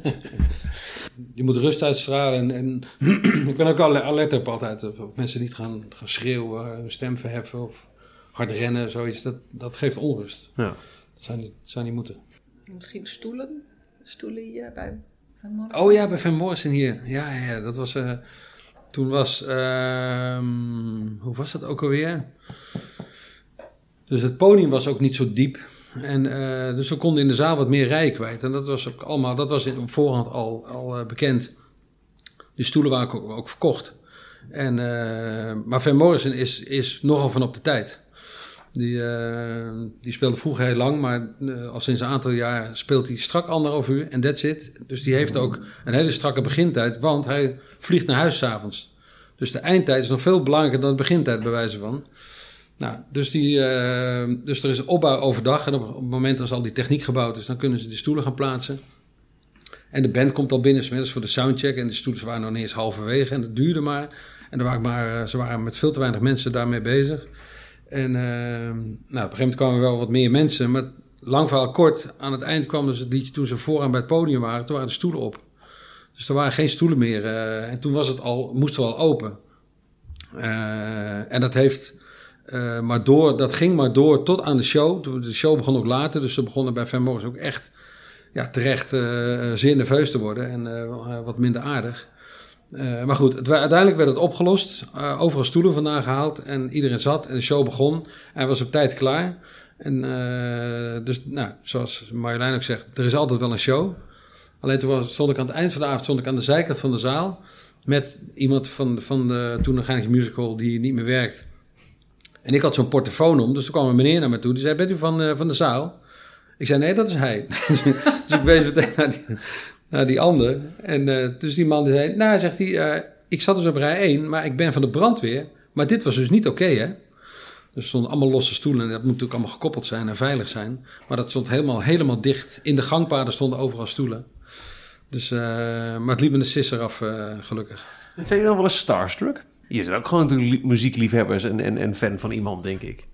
je moet rust uitstralen. En, en *clears throat* ik ben ook al alert op altijd. Op mensen niet gaan, gaan schreeuwen, hun stem verheffen of hard rennen, zoiets. Dat, dat geeft onrust. Ja. Dat zou niet, dat zou niet moeten. Misschien stoelen? Stoelen hier bij Van Morrison? Oh ja, bij Van Morrison hier. Ja, ja, ja dat was... eh, toen was... ehm, hoe was dat ook alweer? Dus het podium was ook niet zo diep. En, eh, dus we konden in de zaal wat meer rij kwijt. En dat was ook allemaal... Dat was op voorhand al, al eh, bekend. De stoelen waren ook, ook verkocht. En, eh, maar Van Morrison is, is nogal van op de tijd. Die, eh, die speelde vroeger heel lang, maar eh, al sinds een aantal jaar speelt hij strak anderhalf uur en that's it. Dus die heeft ook een hele strakke begintijd, want hij vliegt naar huis s'avonds. Dus de eindtijd is nog veel belangrijker dan de begintijd, bij wijze van. Nou, dus, die, eh, dus er is opbouw overdag en op, het moment als al die techniek gebouwd is, dan kunnen ze de stoelen gaan plaatsen. En de band komt al binnen, smiddags voor de soundcheck. En de stoelen waren nog niet eens halverwege en dat duurde maar. En er waren maar, ze waren met veel te weinig mensen daarmee bezig. En eh, nou, op een gegeven moment kwamen wel wat meer mensen. Maar lang verhaal kort, aan het eind kwam dus het liedje toen ze vooraan bij het podium waren. Toen waren de stoelen op. Dus er waren geen stoelen meer. eh, en toen was het al, moesten we al open. Eh, en dat heeft... eh, maar door, dat ging maar door tot aan de show. De show begon ook later, dus ze begonnen bij Van Morris ook echt ja, terecht zeer nerveus te worden en wat minder aardig. Eh, maar goed, het, uiteindelijk werd het opgelost. Eh, overal stoelen vandaan gehaald en iedereen zat en de show begon. Hij was op tijd klaar. En eh, dus, nou, zoals Marjolein ook zegt, er is altijd wel een show. Alleen toen was, stond ik aan het eind van de avond stond ik aan de zijkant van de zaal met iemand van, van de toen nog Heineken Musical die niet meer werkt. En ik had zo'n portofoon om, dus toen kwam een meneer naar me toe. Die zei, bent u van, van de zaal? Ik zei, nee, dat is hij. *laughs* dus ik wees meteen naar die, naar die ander. En eh, dus die man die zei, nou, zegt hij, eh, ik zat dus op rij 1, maar ik ben van de brandweer. Maar dit was dus niet oké, hè? Dus er stonden allemaal losse stoelen en dat moet natuurlijk allemaal gekoppeld zijn en veilig zijn. Maar dat stond helemaal, helemaal dicht. In de gangpaden stonden overal stoelen. Dus, eh, maar het liep me de sisser af, eh, gelukkig. Zijn je dan wel eens starstruck? Je bent ook gewoon natuurlijk li- muziekliefhebbers en, en, en fan van iemand, denk ik.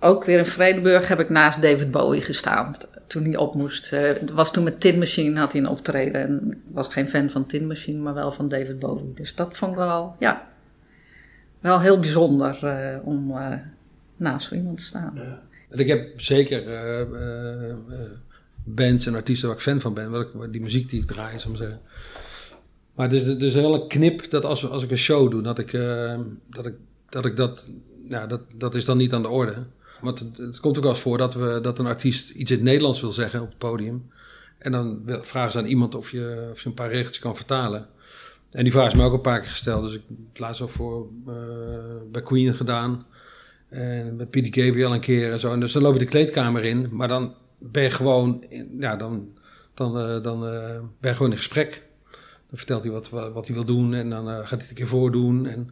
Ook weer in Vredenburg heb ik naast David Bowie gestaan. Toen hij op moest. Eh, Het was toen met Tin Machine had hij een optreden. En ik was geen fan van Tin Machine, maar wel van David Bowie. Dus dat vond ik wel, ja, wel heel bijzonder eh, om eh, naast zo iemand te staan. En ik heb zeker bands en artiesten waar ik fan van ben. Wat ik, die muziek die ik draai, zou ik maar zeggen. Maar het is, wel een knip dat als, als ik een show doe, dat ik, dat, ik, dat, ik dat, ja, dat, dat is dan niet aan de orde. Want het, komt ook wel eens voor dat, we, dat een artiest iets in het Nederlands wil zeggen op het podium. En dan vragen ze aan iemand of je, of je een paar regeltjes kan vertalen. En die vraag is me ook een paar keer gesteld. Dus ik heb het laatst ook voor, eh, bij Queen gedaan. En met Peter Gabriel een keer en zo. En dus dan loop je de kleedkamer in. Maar dan ben je gewoon... in- ja, dan, dan, eh, dan eh, ben je gewoon in gesprek. Dan vertelt hij wat, wat, hij wil doen. En dan gaat hij het een keer voordoen. En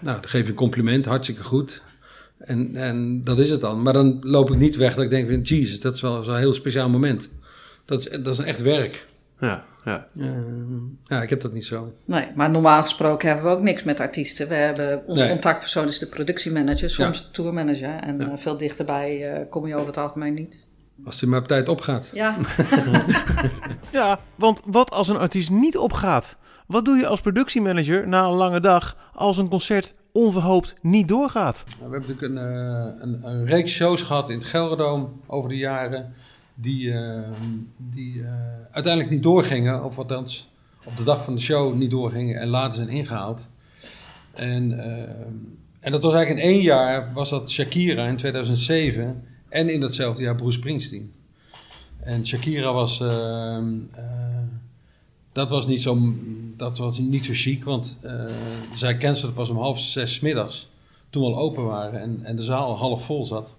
nou, dan geef je een compliment. Hartstikke goed. En, en dat is het dan. Maar dan loop ik niet weg dat ik denk... van, Jesus, dat is wel zo'n heel speciaal moment. Dat is, dat is een echt werk. Ja, ja. Eh, ja, ik heb dat niet zo. Nee, maar normaal gesproken hebben we ook niks met artiesten. We hebben, onze Nee. contactpersoon is de productiemanager, soms Ja. de tourmanager. En Ja. eh, veel dichterbij eh, kom je over het algemeen niet. Als hij maar op tijd opgaat. Ja, *laughs* Ja, want wat als een artiest niet opgaat? Wat doe je als productiemanager na een lange dag als een concert onverhoopt niet doorgaat? Nou, We hebben natuurlijk een, eh, een, een reeks shows gehad in het Gelderdoom over de jaren. Die, eh, die eh, uiteindelijk niet doorgingen. Of althans op de dag van de show niet doorgingen en later zijn ingehaald. En, en dat was eigenlijk in één jaar was dat Shakira in 2007. En in datzelfde jaar Bruce Springsteen. En Shakira was... dat was niet zo, dat was niet zo chic, want eh, zij cancelde pas om half zes middags toen we al open waren en, en de zaal al half vol zat.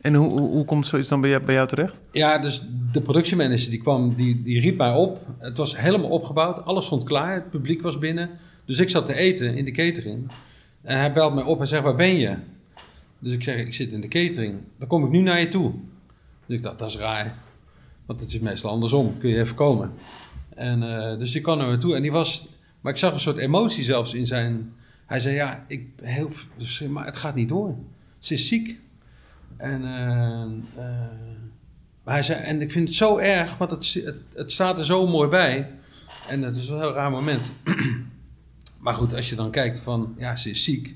En hoe, hoe, hoe komt zoiets dan bij jou, bij jou terecht? Ja, dus de productiemanager die kwam, die, die riep mij op. Het was helemaal opgebouwd, alles stond klaar, het publiek was binnen. Dus ik zat te eten in de catering. En hij belt mij op en zegt, waar ben je? Dus ik zeg, ik zit in de catering. Dan kom ik nu naar je toe. Dus ik dacht, dat is raar. Want het is meestal andersom, kun je even komen. En, eh, dus ik kwam naar me toe en die was... Maar ik zag een soort emotie zelfs in zijn... Hij zei, ja, ik, heel, maar het gaat niet door. Ze is ziek. En, eh, eh, maar hij zei, en ik vind het zo erg, want het, het, staat er zo mooi bij. En het is wel een heel raar moment. *clears throat* maar goed, als je dan kijkt van, ja, ze is ziek.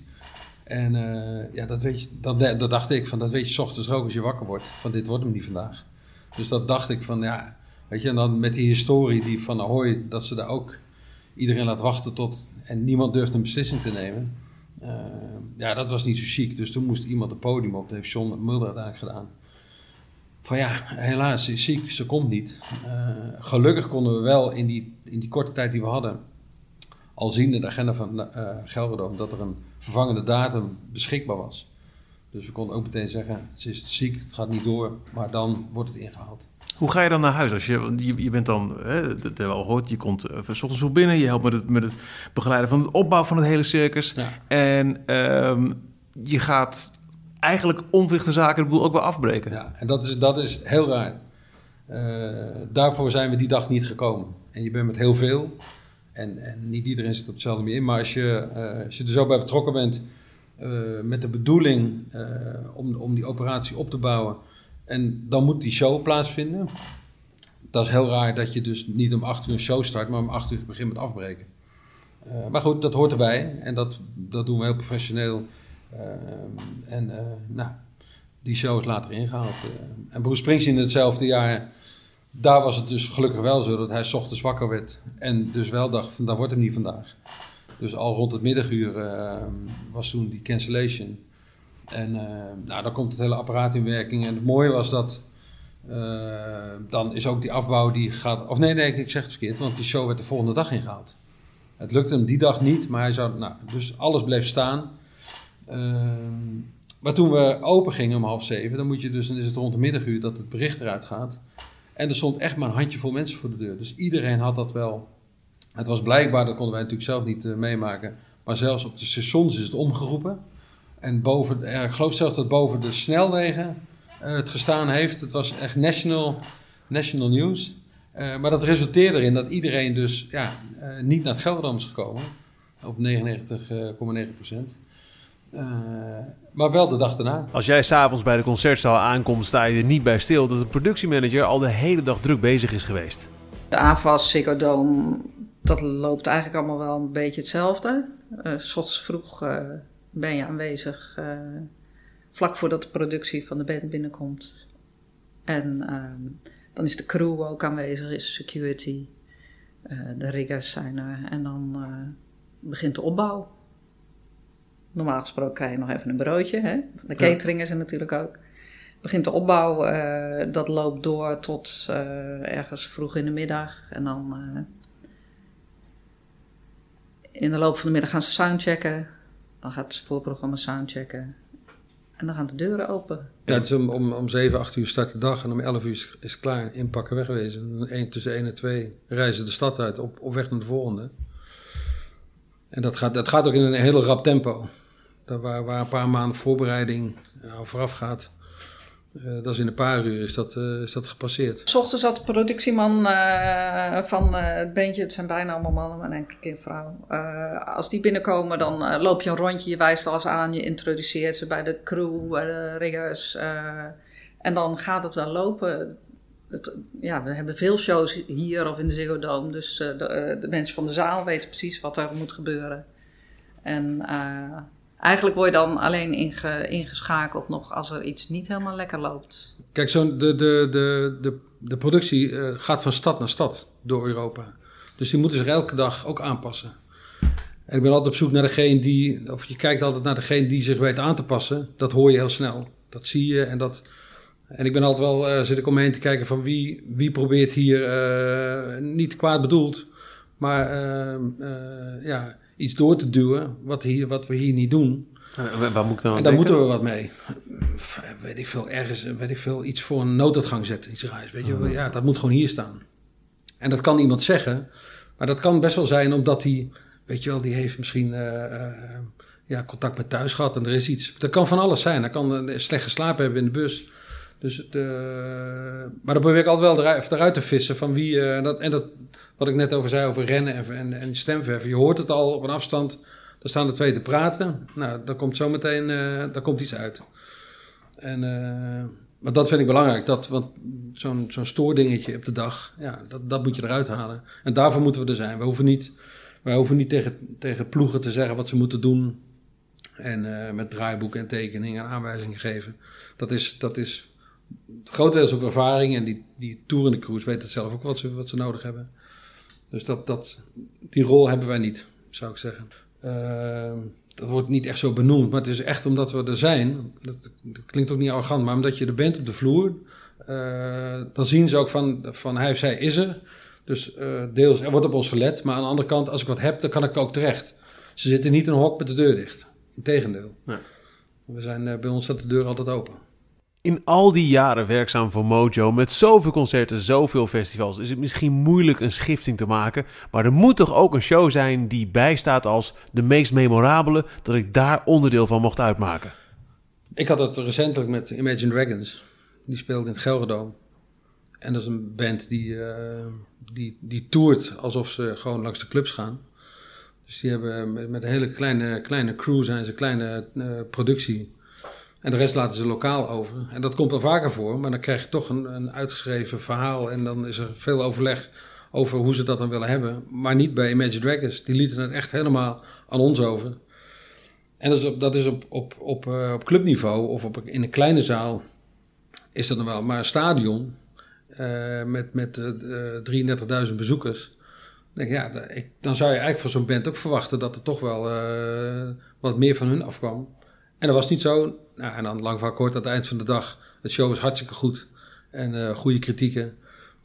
En eh, ja, dat, weet je, dat, dat dacht ik, van, dat weet je 's ochtends ook als je wakker wordt. Van dit wordt hem niet vandaag. Dus dat dacht ik van, ja, weet je, en dan met die historie die van Ahoy, dat ze daar ook iedereen laat wachten tot, en niemand durft een beslissing te nemen. Uh, ja, dat was niet zo chic. Dus toen moest iemand het podium op. Dat heeft John Mulder uiteindelijk gedaan. Van ja, helaas, ze is ziek, ze komt niet. Uh, gelukkig konden we wel in die, in die korte tijd die we hadden... al zien in de agenda van uh, dat er een vervangende datum beschikbaar was. Dus we konden ook meteen zeggen, ze is ziek, het gaat niet door, maar dan wordt het ingehaald. Hoe ga je dan naar huis? Als je, je, je bent dan, hè, dat hebben we al gehoord, je komt uh, s ochtends vroeg binnen, je helpt met het, met het begeleiden van het opbouw van het hele circus. Ja. En um, je gaat eigenlijk onverrichte zaken de boel ook wel afbreken. Ja, en dat is, dat is heel raar. Uh, daarvoor zijn we die dag niet gekomen. En je bent met heel veel. En, en niet iedereen zit op hetzelfde meer in. Maar als je, uh, als je er zo bij betrokken bent uh, met de bedoeling om, om die operatie op te bouwen. En dan moet die show plaatsvinden. Dat is heel raar dat je dus niet om acht uur een show start, maar om acht uur begint met afbreken. maar goed, dat hoort erbij. En dat, dat doen we heel professioneel. Uh, en uh, nou, die show is later ingehaald. En Bruce Springsteen in hetzelfde jaar, daar was het dus gelukkig wel zo dat hij s ochtends wakker werd. En dus wel dacht van, dat wordt hem niet vandaag. Dus al rond het middaguur was toen die cancellation. En nou, dan komt het hele apparaat in werking. En het mooie was dat, dan is ook die afbouw die gaat... Of nee, nee, ik zeg het verkeerd, want die show werd de volgende dag ingehaald. Het lukte hem die dag niet, maar hij zou... Nou, dus alles bleef staan... Uh, maar toen we open gingen om half zeven, dan moet je dus, dan is het rond de middaguur dat het bericht eruit gaat. En er stond echt maar een handjevol mensen voor de deur. Dus iedereen had dat wel. Het was blijkbaar, dat konden wij natuurlijk zelf niet uh, meemaken. Maar zelfs op de stations is het omgeroepen. En boven, ik geloof zelfs dat boven de snelwegen uh, het gestaan heeft. Het was echt national, national news. maar dat resulteerde erin dat iedereen dus ja, niet naar het Gelderland is gekomen. Op 99,9 procent. Uh, maar wel de dag daarna. Als jij s'avonds bij de concertzaal aankomt, sta je er niet bij stil dat de productiemanager al de hele dag druk bezig is geweest. De AFAS, Ziggo Dome, dat loopt eigenlijk allemaal wel een beetje hetzelfde. Uh, s ochtends vroeg uh, ben je aanwezig uh, vlak voordat de productie van de band binnenkomt. En dan is de crew ook aanwezig, is security. de riggers zijn er en dan begint de opbouw. Normaal gesproken krijg je nog even een broodje. Hè? De catering is er natuurlijk ook. Begint de opbouw, uh, dat loopt door tot uh, ergens vroeg in de middag. En dan uh, in de loop van de middag gaan ze soundchecken. Dan gaat het voorprogramma soundchecken. En dan gaan de deuren open. Ja, het is om, om, om 7, 8 uur start de dag en om 11 uur is, klaar. Inpakken, wegwezen. En tussen 1 en 2 reizen de stad uit op, op weg naar de volgende. En dat gaat, dat gaat ook in een heel rap tempo. Daar waar, waar een paar maanden voorbereiding uh, vooraf gaat. Uh, dat is in een paar uur is dat, uh, is dat gepasseerd. S ochtends had de productieman uh, van het bandje, het zijn bijna allemaal mannen, maar ik een vrouw. als die binnenkomen, dan loop je een rondje, je wijst alles aan, je introduceert ze bij de crew, bij de riggers. en dan gaat het wel lopen. Het, ja, we hebben veel shows hier of in de Ziggo Dome, dus de, de, mensen van de zaal weten precies wat er moet gebeuren. En Eigenlijk word je dan alleen inge, ingeschakeld nog als er iets niet helemaal lekker loopt. Kijk, zo de, de, de, de, de productie uh, gaat van stad naar stad door Europa. Dus die moeten zich elke dag ook aanpassen. En ik ben altijd op zoek naar degene die, of je kijkt altijd naar degene die zich weet aan te passen. Dat hoor je heel snel. Dat zie je en dat. En ik ben altijd wel, uh, zit ik om me heen te kijken van wie, wie probeert hier, uh, niet kwaad bedoeld, maar ja, iets door te duwen wat, hier, wat we hier niet doen. En waar moet ik dan En daar moeten we wat mee. Weet ik veel, ergens, weet ik veel, iets voor een nooduitgang zetten, iets raars. Weet je, oh. ja, dat moet gewoon hier staan. En dat kan iemand zeggen, maar dat kan best wel zijn omdat hij, weet je wel, die heeft misschien uh, uh, ja, contact met thuis gehad en er is iets. Dat kan van alles zijn. Hij kan slecht geslapen hebben in de bus. Dus de, maar dan probeer ik altijd wel eruit, eruit te vissen van wie. Dat, en dat, wat ik net over zei over rennen en, en, en stemverven. Je hoort het al op een afstand. Daar staan de twee te praten. Nou, dan komt zometeen uh, daar komt iets uit. En, uh, maar dat vind ik belangrijk. Dat, want zo'n zo'n stoordingetje op de dag, ja, dat, dat moet je eruit halen. En daarvoor moeten we er zijn. We hoeven niet, wij hoeven niet tegen, tegen ploegen te zeggen wat ze moeten doen. En uh, met draaiboeken en tekeningen en aanwijzingen geven. Dat is, dat is grotendeels op ervaring. En die, die toerende crews weten het zelf ook wat ze, wat ze nodig hebben. Dus dat, dat, die rol hebben wij niet, zou ik zeggen. Uh, dat wordt niet echt zo benoemd, maar het is echt omdat we er zijn. Dat, klinkt ook niet arrogant, maar omdat je er bent op de vloer. Uh, dan zien ze ook van, van hij of zij is er. Dus uh, deels, er wordt op ons gelet. Maar aan de andere kant, als ik wat heb, dan kan ik ook terecht. Ze zitten niet in een hok met de deur dicht. Integendeel. Ja. We zijn, uh, bij ons staat de deur altijd open. In al die jaren werkzaam voor Mojo, met zoveel concerten, zoveel festivals, is het misschien moeilijk een schifting te maken. Maar er moet toch ook een show zijn die bijstaat als de meest memorabele, dat ik daar onderdeel van mocht uitmaken. Ik had het recentelijk met Imagine Dragons. Die speelde in het Gelredome. En dat is een band die, uh, die, die toert alsof ze gewoon langs de clubs gaan. Dus die hebben met, een hele kleine, kleine crew zijn ze, kleine uh, productie. En de rest laten ze lokaal over. En dat komt wel vaker voor, maar dan krijg je toch een, een uitgeschreven verhaal. En dan is er veel overleg over hoe ze dat dan willen hebben. Maar niet bij Imagine Dragons. Die lieten het echt helemaal aan ons over. En dat is op, dat is op, op, op, uh, op clubniveau of op, in een kleine zaal is dat dan wel. Maar een stadion uh, met, met uh, 33.000 bezoekers. Denk, ja, ik, dan zou je eigenlijk van zo'n band ook verwachten dat er toch wel wat meer van hun afkwam. En dat was niet zo. Nou, en dan lang van kort, aan het eind van de dag, het show was hartstikke goed. En uh, goede kritieken.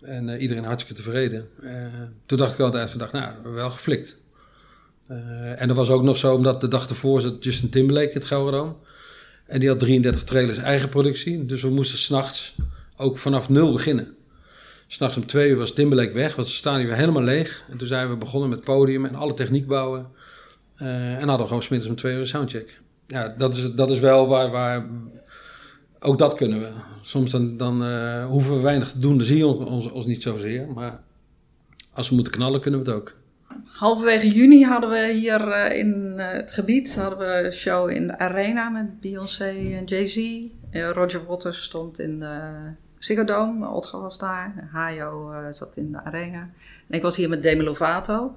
En uh, iedereen hartstikke tevreden. Uh, toen dacht ik aan het eind van de dag, nou, wel geflikt. en dat was ook nog zo, omdat de dag ervoor zat Justin Timberlake in het Gelderdoom. En die had 33 trailers eigen productie. Dus we moesten s'nachts ook vanaf nul beginnen. S'nachts om twee uur was Timberlake weg, was de stadion weer helemaal leeg. En toen zijn we begonnen met podium en alle techniek bouwen. en hadden we gewoon smiddags om twee uur een soundcheck ja, dat is, dat is wel waar, waar. Ook dat kunnen we. Soms dan, dan uh, hoeven we weinig te doen, dan zie je ons, ons niet zozeer. Maar als we moeten knallen, kunnen we het ook. Halverwege juni hadden we hier uh, in uh, het gebied hadden we een show in de Arena met Beyoncé en Jay-Z. Roger Waters stond in de Ziggo Dome, was daar. Hayo zat in de Arena. En ik was hier met Demi Lovato.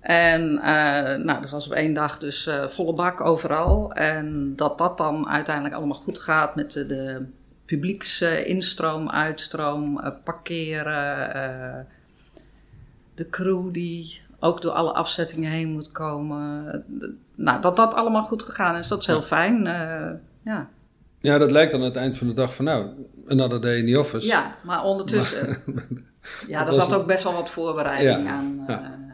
En uh, nou, dat was op één dag dus uh, volle bak overal. En dat dat dan uiteindelijk allemaal goed gaat met de, de publieksinstroom, uitstroom, uh, parkeren. de crew die ook door alle afzettingen heen moet komen. nou, dat dat allemaal goed gegaan is, dat is heel fijn. ja. ja, dat lijkt dan aan het eind van de dag van nou, another day in the office. Ja, maar ondertussen... *laughs* ja, er zat ook best wel wat voorbereiding aan,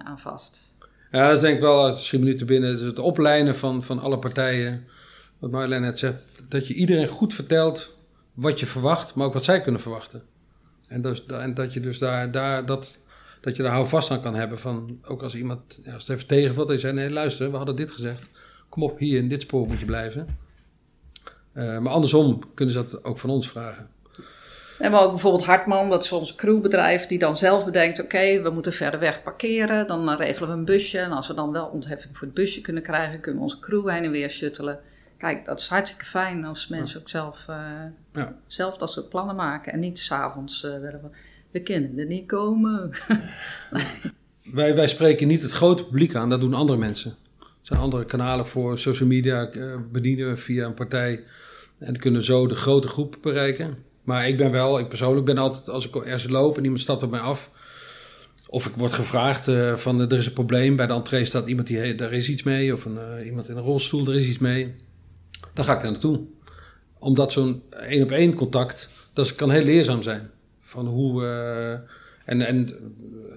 aan vast. Ja, dat is denk ik wel, je minuten binnen, dus het oplijnen van, van alle partijen. Wat Marjolein net zegt, dat je iedereen goed vertelt wat je verwacht, maar ook wat zij kunnen verwachten. En, dus, en dat je dus daar, daar, dat, dat je daar houvast aan kan hebben. Van, ook als iemand, ja, als het even tegenvalt, en zei, nee luister, we hadden dit gezegd. Kom op, hier in dit spoor moet je blijven. Uh, maar andersom kunnen ze dat ook van ons vragen. En we ook bijvoorbeeld Hartman, dat is ons crewbedrijf, die dan zelf bedenkt: oké, we moeten verder weg parkeren. Dan regelen we een busje. En als we dan wel ontheffing voor het busje kunnen krijgen, kunnen we onze crew heen en weer shuttelen. Kijk, dat is hartstikke fijn als mensen ook zelf, uh, ja. zelf dat soort plannen maken. En niet s'avonds uh, we, we kunnen er niet komen. *laughs* wij, wij spreken niet het grote publiek aan, dat doen andere mensen. Er zijn andere kanalen voor social media, uh, bedienen we via een partij. En kunnen zo de grote groep bereiken. Maar ik ben wel, ik persoonlijk ben altijd, als ik ergens loop en iemand stapt op mij af. Of ik word gevraagd uh, van er is een probleem. Bij de entree staat iemand die daar is iets mee. Of een, uh, iemand in een rolstoel, er is iets mee. Dan ga ik daar naartoe. Omdat zo'n één op één contact, dat kan heel leerzaam zijn. Van hoe. Uh, en, en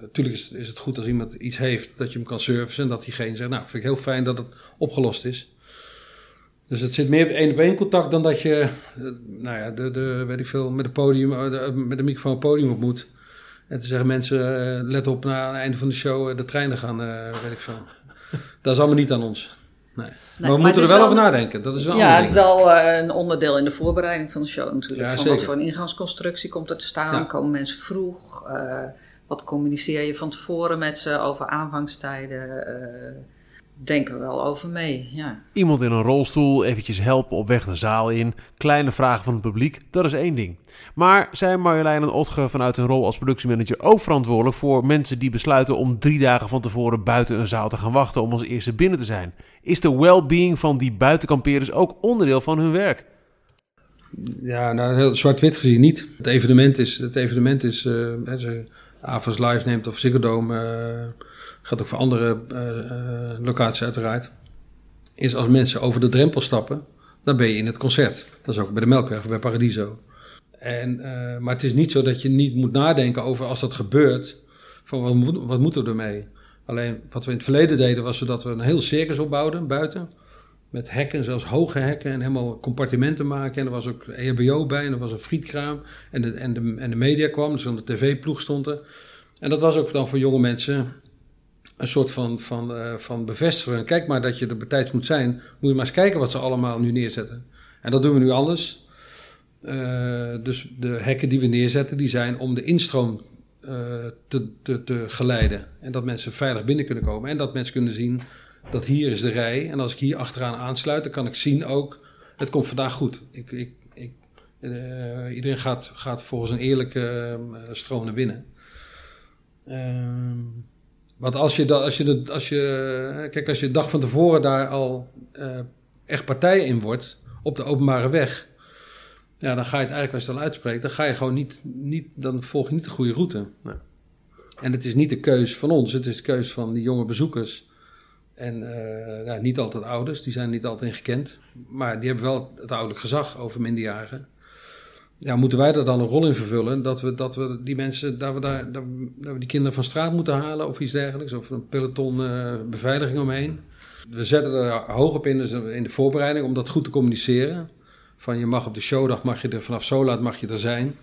natuurlijk is, is het goed als iemand iets heeft dat je hem kan servicen. En dat diegene zegt, nou vind ik heel fijn dat het opgelost is. Dus het zit meer op één op één contact dan dat je, eh, nou ja, de, de, weet ik veel, met, een podium, eh, met een microfoon het podium op moet. En te zeggen, mensen, eh, let op, na het einde van de show de treinen gaan, weet ik veel. *laughs* Dat is allemaal niet aan ons. Nee. maar we moeten er wel, over nadenken. Dat is wel ja, het is wel een onderdeel in de voorbereiding van de show natuurlijk. Ja, van wat voor een ingangsconstructie komt er te staan? Komen mensen vroeg? wat communiceer je van tevoren met ze over aanvangstijden? Denken we wel over mee, ja. Iemand in een rolstoel, eventjes helpen op weg de zaal in, kleine vragen van het publiek, dat is één ding. Maar zijn Marjolein en Otge vanuit hun rol als productiemanager ook verantwoordelijk voor mensen die besluiten om drie dagen van tevoren buiten een zaal te gaan wachten om als eerste binnen te zijn? Is de well-being van die buitenkampeerders ook onderdeel van hun werk? Ja, nou, heel zwart-wit gezien niet. Het evenement is, het evenement is uh, als je Avas Live neemt of Ziggo Dome, uh, gaat ook voor andere uh, locaties uiteraard, is als mensen over de drempel stappen, dan ben je in het concert. Dat is ook bij de Melkweg, bij Paradiso. En, maar het is niet zo dat je niet moet nadenken over als dat gebeurt, van wat, wat moeten we ermee? Alleen wat we in het verleden deden was dat we een heel circus opbouwden buiten met hekken, zelfs hoge hekken en helemaal compartimenten maken. En er was ook EHBO bij en er was een frietkraam. En de, en de, en de media kwam, dus dan de tv-ploeg stond er. En dat was ook dan voor jonge mensen een soort van, van, uh, van bevestigen. Kijk maar dat je er betijds moet zijn. Moet je maar eens kijken wat ze allemaal nu neerzetten. En dat doen we nu anders. Uh, dus de hekken die we neerzetten, die zijn om de instroom uh, te, te, te geleiden. En dat mensen veilig binnen kunnen komen. En dat mensen kunnen zien dat hier is de rij. En als ik hier achteraan aansluit, dan kan ik zien ook, het komt vandaag goed. Ik, ik, ik, iedereen gaat, gaat volgens een eerlijke stroom naar binnen. Uh, want als je, als, je, als, je, kijk, als je de dag van tevoren daar al uh, echt partij in wordt, op de openbare weg, ja, dan ga je het eigenlijk als je het al uitspreekt, dan ga je gewoon niet, niet dan volg je niet de goede route. Nee. En het is niet de keus van ons, het is de keus van die jonge bezoekers en uh, nou, niet altijd ouders, die zijn niet altijd gekend. Maar die hebben wel het ouderlijk gezag over minderjarigen. Ja, moeten wij daar dan een rol in vervullen? Dat we, dat we die mensen, dat we, daar, dat we, dat die kinderen van straat moeten halen of iets dergelijks. Of een peloton uh, beveiliging omheen. We zetten er hoog op in, dus in de voorbereiding om dat goed te communiceren. Van je mag op de showdag, mag je er vanaf zo laat mag je er zijn.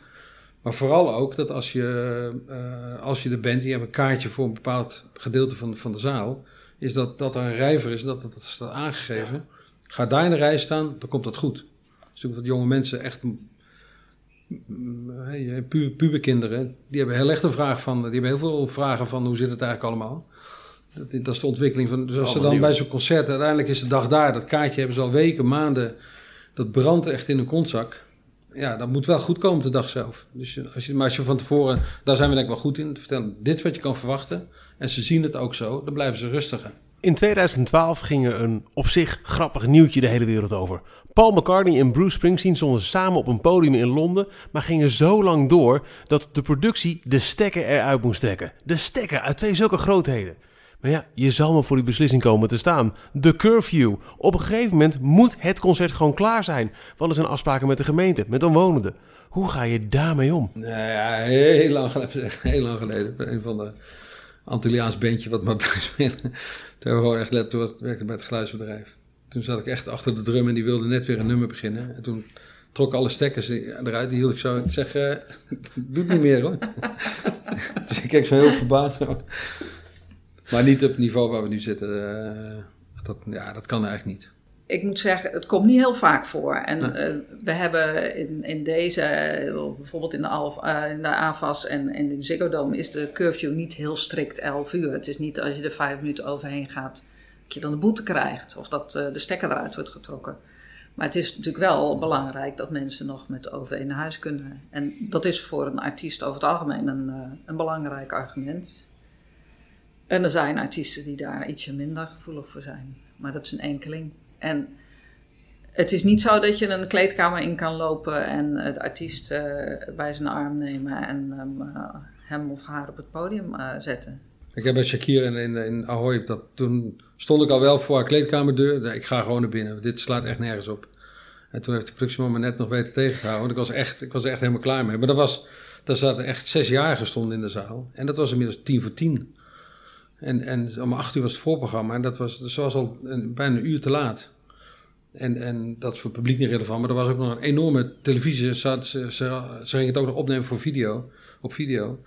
Maar vooral ook dat als je, uh, als je er bent, je hebt een kaartje voor een bepaald gedeelte van, van de zaal is dat, dat er een rijver is, dat dat staat aangegeven. Ga daar in de rij staan, dan komt dat goed. Dus ook dat jonge mensen echt, pu puberkinderen, die hebben heel echt een vraag van, die hebben heel veel vragen van hoe zit het eigenlijk allemaal. Dat, dat is de ontwikkeling van, dus als ze dan bij zo'n concert, uiteindelijk is de dag daar, dat kaartje hebben ze al weken, maanden, dat brandt echt in een kontzak ja, dat moet wel goed komen de dag zelf. Dus als je, maar als je van tevoren, daar zijn we denk ik wel goed in, te vertellen, dit is wat je kan verwachten. En ze zien het ook zo, dan blijven ze rustiger. In 2012 ging er een op zich grappig nieuwtje de hele wereld over. Paul McCartney en Bruce Springsteen stonden samen op een podium in Londen, maar gingen zo lang door dat de productie de stekker eruit moest trekken. De stekker uit twee zulke grootheden. Maar ja, je zal maar voor die beslissing komen te staan. De curfew. Op een gegeven moment moet het concert gewoon klaar zijn. Want er zijn afspraken met de gemeente, met omwonenden. Hoe ga je daarmee om? Nou ja, heel lang geleden. Heel lang geleden. Een van de Antilliaans bandje wat maar *laughs* bij speelde. Toen hebben we gewoon echt let, toen werkte bij het geluidsbedrijf. Toen zat ik echt achter de drum en die wilde net weer een nummer beginnen. En toen trok alle stekkers eruit. Die hield ik zo. Ik zeg, *laughs* uh, doe het niet meer hoor. *laughs* dus ik keek zo heel verbaasd. Maar niet op het niveau waar we nu zitten. Uh, dat, ja, dat kan eigenlijk niet. Ik moet zeggen, het komt niet heel vaak voor. En uh, we hebben in, in deze, bijvoorbeeld in de, Alf, uh, in de AFAS en, en in de Ziggo Dome, is de curfew niet heel strikt 11 uur. Het is niet als je er vijf minuten overheen gaat, dat je dan de boete krijgt. Of dat de stekker eruit wordt getrokken. Maar het is natuurlijk wel belangrijk dat mensen nog met OV naar huis kunnen. En dat is voor een artiest over het algemeen een, een belangrijk argument. En er zijn artiesten die daar ietsje minder gevoelig voor zijn. Maar dat is een enkeling. En het is niet zo dat je een kleedkamer in kan lopen en de artiest uh, bij zijn arm nemen en hem of haar op het podium uh, zetten. Ik heb bij Shakira in, in, Ahoy, dat, toen stond ik al wel voor haar kleedkamerdeur. Ik ga gewoon naar binnen, dit slaat echt nergens op. En toen heeft de productieman me net nog weten tegen te houden. Want ik was, echt, ik was echt helemaal klaar mee. Maar dat was, daar zaten echt zes jaar gestonden in de zaal. En dat was inmiddels tien voor tien. En, en om acht uur was het voorprogramma en dat was, zoals al een, bijna een uur te laat. En, en dat is voor het publiek niet relevant, maar er was ook nog een enorme televisie. Ze, ze, ze, ze gingen het ook nog opnemen voor video, op video.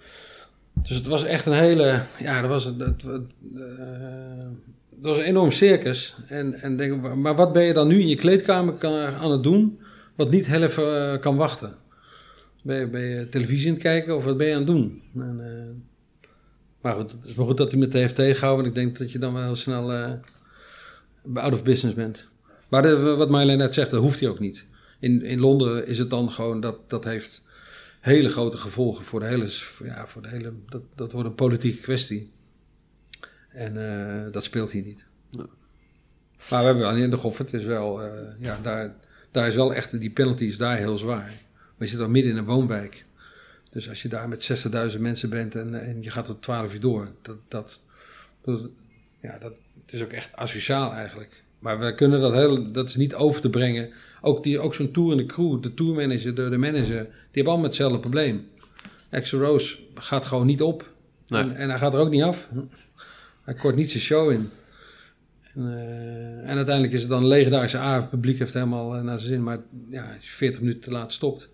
Dus het was echt een hele, ja, dat was, het, het, uh, het was een enorm circus. En, en denk, maar wat ben je dan nu in je kleedkamer kan, aan het doen, wat niet heel even uh, kan wachten? Ben je, ben je televisie aan het kijken of wat ben je aan het doen? En, uh, maar goed, het is maar goed dat hij me heeft tegengehouden. Want ik denk dat je dan wel heel snel uh, out of business bent. Maar de, wat Marjolein net zegt, dat hoeft hij ook niet. In, in Londen is het dan gewoon, dat, dat heeft hele grote gevolgen voor de hele, ja, voor de hele dat, dat wordt een politieke kwestie. En uh, dat speelt hier niet. Ja. Maar we hebben wel in de Goffert is wel, uh, ja, daar, daar is wel echt, die penalty is daar heel zwaar. Maar je zit dan midden in een woonwijk. Dus als je daar met 60.000 mensen bent en, en je gaat tot 12 uur door, dat, dat, dat, ja, dat het is ook echt asociaal eigenlijk. Maar we kunnen dat heel, dat is niet over te brengen. Ook, die, ook zo'n tour en de crew, de tourmanager, de, de manager, die hebben allemaal hetzelfde probleem. Axel Rose gaat gewoon niet op. Nee. En, en, hij gaat er ook niet af. Hij kort niet zijn show in. En, uh, en uiteindelijk is het dan een legendarische avond. Het publiek heeft helemaal uh, naar zijn zin. Maar ja, als je 40 minuten te laat stopt,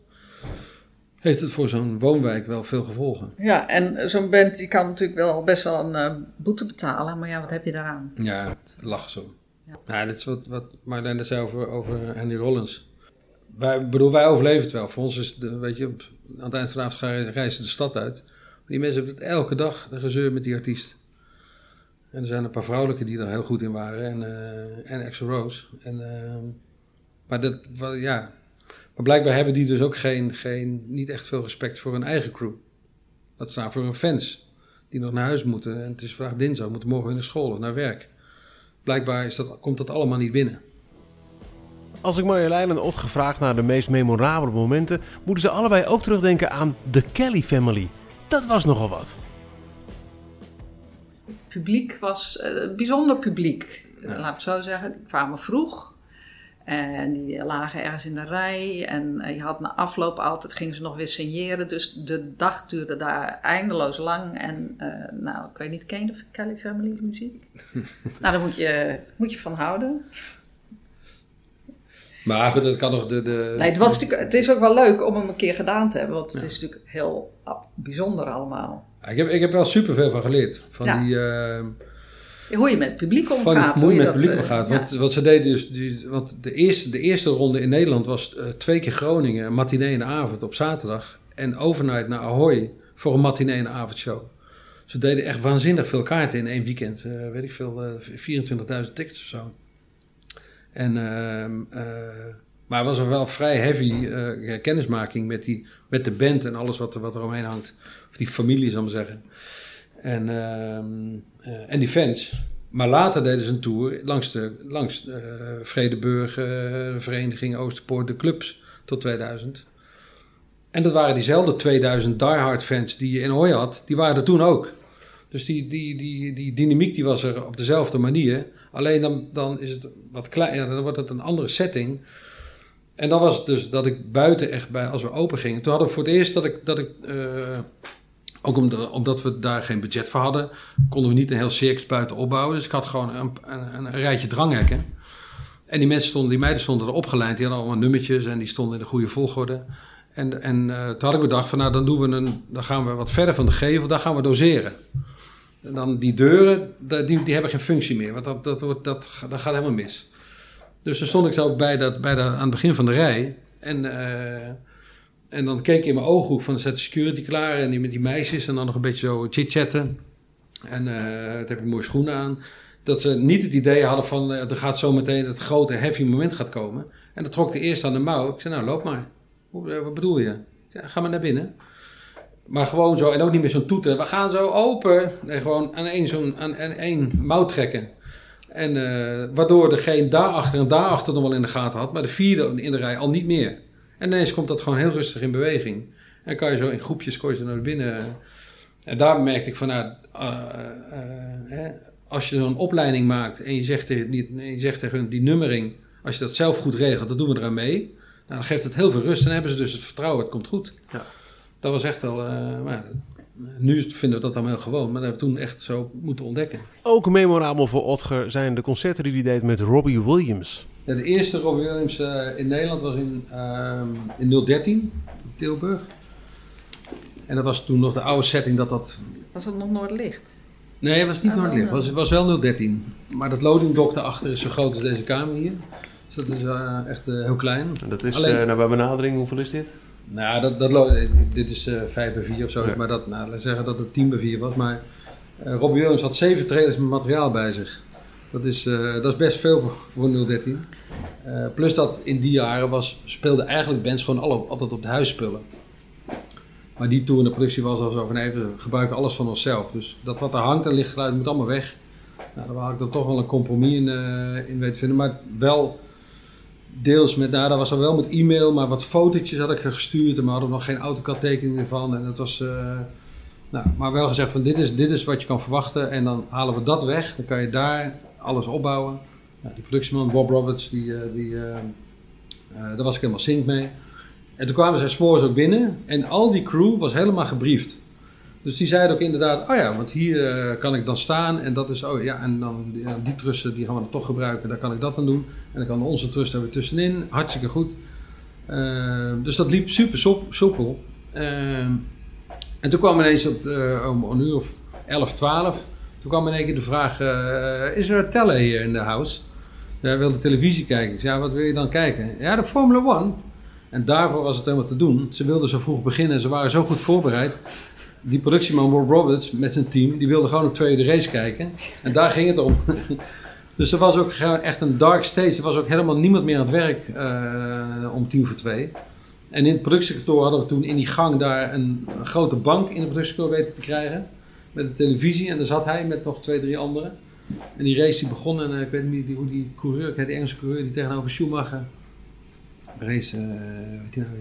heeft het voor zo'n woonwijk wel veel gevolgen. Ja, en zo'n band die kan natuurlijk wel best wel een uh, boete betalen. Maar ja, wat heb je daaraan? Ja, lachen zo. Ja. Nou, dit is wat, wat Marlene zei over, over Henry Rollins. Wij, bedoel, wij overleven het wel. Voor ons is, de, weet je, aan het eind van de avond reizen de stad uit. Die mensen hebben het elke dag, de gezeur met die artiest. En er zijn een paar vrouwelijke die er heel goed in waren. En, uh, en Axel Rose. En, uh, maar, dat, ja. Maar blijkbaar hebben die dus ook geen, geen, niet echt veel respect voor hun eigen crew. Dat staan voor hun fans. Die nog naar huis moeten. En het is vandaag dinsdag, moeten morgen weer naar school of naar werk blijkbaar is dat, komt dat allemaal niet binnen. Als ik Marjolein en Ot gevraagd naar de meest memorabele momenten, moeten ze allebei ook terugdenken aan de Kelly Family. Dat was nogal wat. Het publiek was uh, bijzonder publiek, ja. laat ik zo zeggen. Die kwamen vroeg. En die lagen ergens in de rij. En je had na afloop altijd, gingen ze nog weer signeren. Dus de dag duurde daar eindeloos lang. En uh, nou, ik weet niet, ken je de Kelly Family muziek? *laughs* nou, daar moet je, moet je van houden. Maar goed, dat kan nog de... de... Nee, het, was natuurlijk, het is ook wel leuk om hem een keer gedaan te hebben. Want het ja. is natuurlijk heel bijzonder allemaal. ik, heb, ik heb wel superveel van geleerd. Van ja. die... Uh, hoe je met het publiek omgaat. Hoe je met het publiek omgaat. Want ja. wat ze deden dus, die, want de eerste, de eerste ronde in Nederland was uh, twee keer Groningen, een matinee en avond op zaterdag. En overnight naar Ahoy voor een matinee en avondshow. Ze deden echt waanzinnig veel kaarten in één weekend. Uh, weet ik veel, uh, 24.000 tickets of zo. En, maar het was er wel vrij heavy kennismaking met, die, met de band en alles wat er, wat er omheen hangt. Of die familie, zal ik maar zeggen. En, uh, en die fans. Maar later deden ze een tour langs, de, langs uh, Vredeburg, de Vereniging Oosterpoort, de clubs tot 2000. En dat waren diezelfde 2000 diehard fans die je in Hooi had, die waren er toen ook. Dus die, die, die, die dynamiek die was er op dezelfde manier. Alleen dan, dan is het wat kleiner, dan wordt het een andere setting. En dan was dus dat ik buiten echt bij, als we open gingen, toen hadden we voor het eerst dat ik, dat ik ook omdat we daar geen budget voor hadden, konden we niet een heel circus buiten opbouwen. Dus ik had gewoon een, een, een rijtje dranghekken. En die mensen stonden, die meiden stonden er opgeleid. Die hadden allemaal nummertjes en die stonden in de goede volgorde. En, en uh, toen had ik bedacht van nou dan doen we een, dan gaan we wat verder van de gevel, daar gaan we doseren. En dan die deuren, die, die hebben geen functie meer, want dat, dat, wordt, dat, gaat helemaal mis. Dus dan stond ik zo bij, dat, bij aan het begin van de rij. En uh, en dan keek ik in mijn ooghoek van, zet de security klaar en die met die meisjes en dan nog een beetje zo chit-chatten. En uh, het heb je mooie schoenen aan. Dat ze niet het idee hadden van, uh, er gaat zo meteen het grote heavy moment gaat komen. En dat trok de eerste aan de mouw. Ik zei, nou loop maar. Eh, wat bedoel je? Ja, ga maar naar binnen. Maar gewoon zo, en ook niet meer zo'n toeter. We gaan zo open. En gewoon aan één, zo'n, aan, aan één mouw trekken. En waardoor degene daarachter en daarachter nog wel in de gaten had. Maar de vierde in de rij al niet meer. En ineens komt dat gewoon heel rustig in beweging. En kan je zo in groepjes je naar binnen. En daar merkte ik van, nou, uh, uh, als je zo'n opleiding maakt en je zegt, tegen, die, je zegt tegen hun die nummering, als je dat zelf goed regelt, dan doen we eraan mee. Nou, dan geeft het heel veel rust en dan hebben ze dus het vertrouwen, het komt goed. Ja. Dat was echt al, maar nu vinden we dat dan heel gewoon, maar dat hebben we toen echt zo moeten ontdekken. Ook memorabel voor Otger zijn de concerten die hij deed met Robbie Williams. Ja, de eerste Robbie Williams uh, in Nederland was in, uh, in 013, in Tilburg. En dat was toen nog de oude setting dat dat... Was dat nog Noordlicht? Nee, het was niet oh, Noordlicht. Het was, was wel 013. Maar dat loadingdok daarachter is zo groot als deze kamer hier. Dus dat is uh, echt heel klein. En dat is, Alleen, nou, bij benadering, hoeveel is dit? Nou, dat, dat, dit is 5 bij 4 of zo. Ja. Maar dat, nou, laten zeggen dat het 10 bij 4 was. Maar Robbie Williams had zeven trailers met materiaal bij zich. Dat is, eh, dat is best veel voor, voor 013. Eh, plus dat in die jaren was, speelden eigenlijk bands gewoon altijd op de huisspullen. Maar die tour in de productie was al zo van nee, we gebruiken alles van onszelf. Dus dat wat er hangt en lichtgeluid moet allemaal weg. Nou, daar had ik dan toch wel een compromis in, uh, in weten vinden. Maar wel deels met, nou dat was dan wel met e-mail, maar wat fotootjes had ik gestuurd. En we hadden nog geen AutoCAD tekeningen van. En dat was, uh, nou, maar wel gezegd van dit is, dit is wat je kan verwachten. En dan halen we dat weg. Dan kan je daar alles opbouwen. Ja, die productieman Bob Roberts, die, uh, die, daar was ik helemaal sync mee. En toen kwamen zijn spoors ook binnen. En al die crew was helemaal gebriefd. Dus die zeiden ook inderdaad, oh ja, want hier kan ik dan staan en dat is, oh ja, en dan ja, die trussen die gaan we dan toch gebruiken, daar kan ik dat dan doen. En dan kan onze trust er weer tussenin, hartstikke goed. Dus dat liep super soepel. En toen kwam ineens op, om een uur of 11, 12, toen kwam in één keer de vraag, is er een teller hier in de house? Hij wilde televisie kijken. Ik zei, ja, wat wil je dan kijken? Ja, de Formula 1. En daarvoor was het helemaal te doen. Ze wilden zo vroeg beginnen, ze waren zo goed voorbereid die productieman Rob Roberts met zijn team, die wilde gewoon op tweede race kijken. En daar ging het om. *laughs* dus er was ook echt een dark stage. Er was ook helemaal niemand meer aan het werk uh, om tien voor twee. En in het productiekantoor hadden we toen in die gang daar een, een grote bank in het productiekantoor weten te krijgen. Met een televisie. En daar zat hij met nog twee, drie anderen. En die race die begon. En uh, ik weet niet hoe die coureur, ik heet de Engelse coureur, die tegenover Schumacher race, weet je nou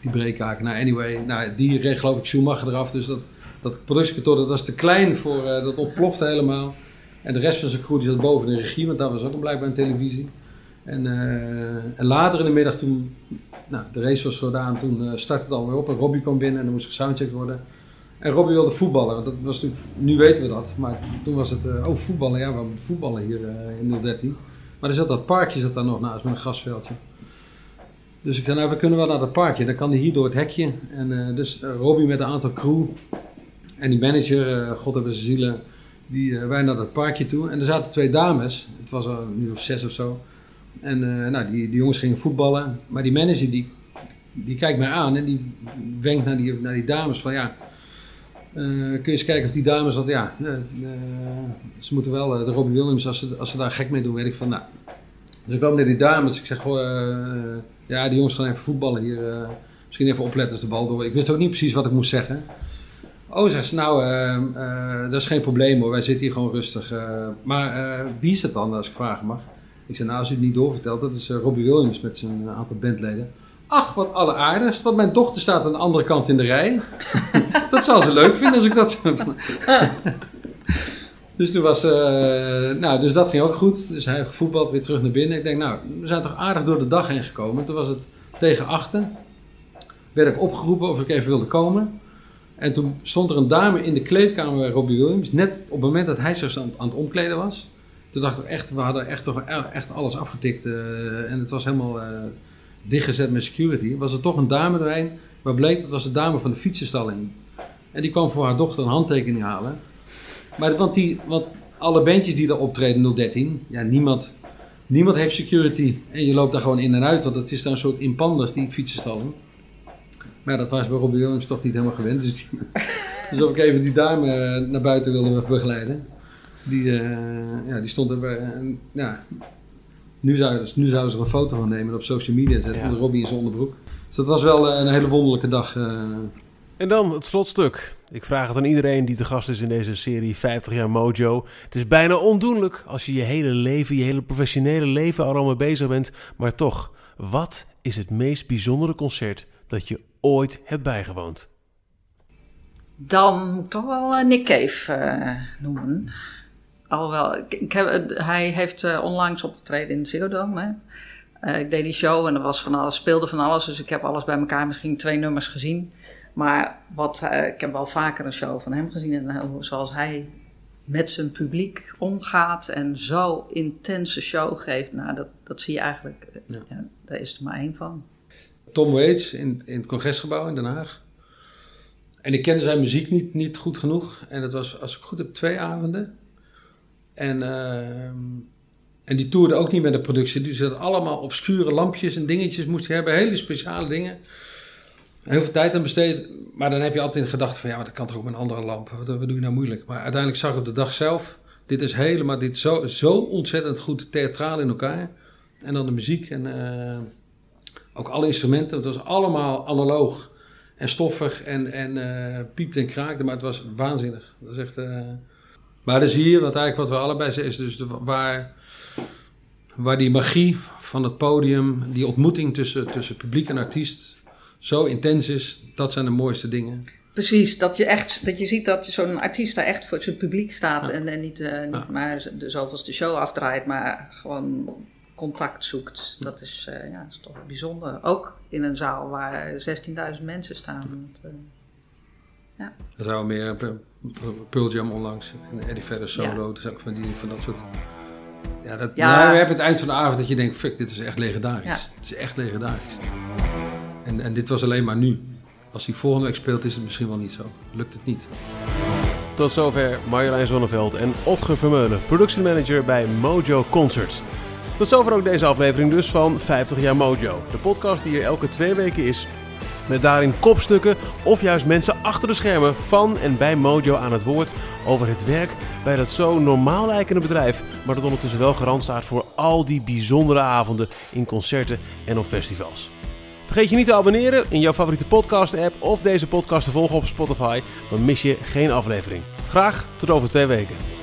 die breekhaken. Nou, anyway, nou, die reed geloof ik Schumacher eraf. Dus dat, dat productiekantoor dat was te klein voor, uh, dat ontplofte helemaal. En de rest van zijn crew die zat boven de regie, want daar was ook blijkbaar een televisie. En, uh, en, later in de middag toen, nou, de race was gedaan, toen startte het alweer op en Robbie kwam binnen en dan moest gesoundcheckt worden. En Robbie wilde voetballen, dat was natuurlijk, nu weten we dat, maar toen was het, uh, oh voetballen, ja we moeten voetballen hier in 013. Maar er zat dat parkje zat daar nog naast met een grasveldje. Dus ik zei, nou, we kunnen wel naar dat parkje. Dan kan hij hier door het hekje. En uh, dus Robbie met een aantal crew en die manager, God hebben ze zielen, die, wij naar dat parkje toe. En er zaten twee dames, het was al nu of zes of zo. En nou, die, die jongens gingen voetballen. Maar die manager, die, die kijkt mij aan en die wenkt naar die, naar die dames van, ja... kun je eens kijken of die dames, wat ja, ze moeten wel, de Robbie Williams, als ze, als ze daar gek mee doen, weet ik van, nou. Dus ik kwam naar die dames, ik zeg gewoon, ja, die jongens gaan even voetballen hier. Misschien even opletten als de bal door. Ik wist ook niet precies wat ik moest zeggen. Oh, zegt ze, nou, dat is geen probleem hoor, wij zitten hier gewoon rustig. maar wie is dat dan, als ik vragen mag? Ik zei, nou, als u het niet doorvertelt, dat is Robbie Williams met zijn aantal bandleden. Ach, wat alleraardigst, want mijn dochter staat aan de andere kant in de rij. *laughs* dat zal ze leuk vinden als ik dat... *laughs* Dus toen was, uh, nou, dus dat ging ook goed. Dus hij voetbald weer terug naar binnen. Ik denk, nou, we zijn toch aardig door de dag heen gekomen. Toen was het tegen achten. Werd ik opgeroepen of ik even wilde komen. En toen stond er een dame in de kleedkamer bij Robbie Williams. Net op het moment dat hij zich aan, aan het omkleden was. Toen dacht ik echt, we hadden echt, toch echt alles afgetikt. Uh, en het was helemaal uh, dichtgezet met security. Was er toch een dame erin. Waar bleek, dat was de dame van de fietsenstalling. En die kwam voor haar dochter een handtekening halen. Maar want, die, want alle bandjes die daar optreden 013, ja, niemand, niemand heeft security. En je loopt daar gewoon in en uit, want het is daar een soort inpander, die fietsenstalling. Maar dat was bij Robbie Williams toch niet helemaal gewend. Dus, die, *laughs* dus of ik even die dame eh, naar buiten wilde begeleiden. Die, uh, ja, die stond er. Uh, ja, nu zou, dus, nu zouden ze er een foto van nemen en op social media zetten. Ja. Robbie in zijn onderbroek. Dus dat was wel een hele wonderlijke dag. En dan het slotstuk. Ik vraag het aan iedereen die te gast is in deze serie 50 jaar Mojo. Het is bijna ondoenlijk als je je hele leven, je hele professionele leven al mee bezig bent. Maar toch, wat is het meest bijzondere concert dat je ooit hebt bijgewoond? Dan moet ik toch wel Nick Cave uh, noemen. Alhoewel, ik, ik heb, hij heeft uh, onlangs opgetreden in de Ziggo Dome. Uh, ik deed die show en er was van alles, speelde van alles. Dus ik heb alles bij elkaar, misschien twee nummers gezien. Maar wat, uh, ik heb wel vaker een show van hem gezien. En zoals hij met zijn publiek omgaat en zo intense show geeft. Nou, dat, dat zie je eigenlijk. Eh, ja. Ja, daar is er maar één van. Tom Waits in, in het congresgebouw in Den Haag. En ik kende zijn muziek niet, niet goed genoeg. En dat was, als ik goed heb, twee avonden. En, uh, en die toerde ook niet met de productie. Dus dat allemaal obscure lampjes en dingetjes moest hij hebben. Hele speciale dingen heel veel tijd aan besteed. Maar dan heb je altijd in gedachten van ja, maar dat kan toch ook met een andere lamp. Wat, doe je nou moeilijk? Maar uiteindelijk zag ik op de dag zelf dit is helemaal dit zo, zo ontzettend goed theatraal in elkaar. En dan de muziek en uh, ook alle instrumenten. Het was allemaal analoog en stoffig en, en piepte en kraakte. Maar het was waanzinnig. Dat is echt... Uh, maar dan zie je, wat eigenlijk wat we allebei zeggen, is dus de, waar, waar die magie van het podium, die ontmoeting tussen, tussen publiek en artiest zo intens is. Dat zijn de mooiste dingen. Precies, dat je echt dat je ziet dat zo'n artiest daar echt voor zijn publiek staat en, en niet, uh, niet ja. maar de zoveelste show afdraait, maar gewoon contact zoekt. Dat is, uh, ja, is toch bijzonder. Ook in een zaal waar 16.000 mensen staan. Dat, uh, ja. Er zijn meer Pearl Jam onlangs en Eddie Vedder solo. Ja. Dus ook van, die, van dat soort... Ja, dat, ja. Nou, we hebben het eind van de avond dat je denkt, fuck, dit is echt legendarisch. Ja. Het is echt legendarisch. En, en dit was alleen maar nu. Als hij volgende week speelt, is het misschien wel niet zo. Lukt het niet. Tot zover Marjolein Zonneveld en Otger Vermeulen, productiemanager bij Mojo Concerts. Tot zover ook deze aflevering dus van 50 jaar Mojo. De podcast die hier elke twee weken is. Met daarin kopstukken of juist mensen achter de schermen van en bij Mojo aan het woord over het werk bij dat zo normaal lijkende bedrijf, maar dat ondertussen wel garant staat voor al die bijzondere avonden in concerten en op festivals. Vergeet je niet te abonneren in jouw favoriete podcast-app of deze podcast te volgen op Spotify, dan mis je geen aflevering. Graag tot over twee weken.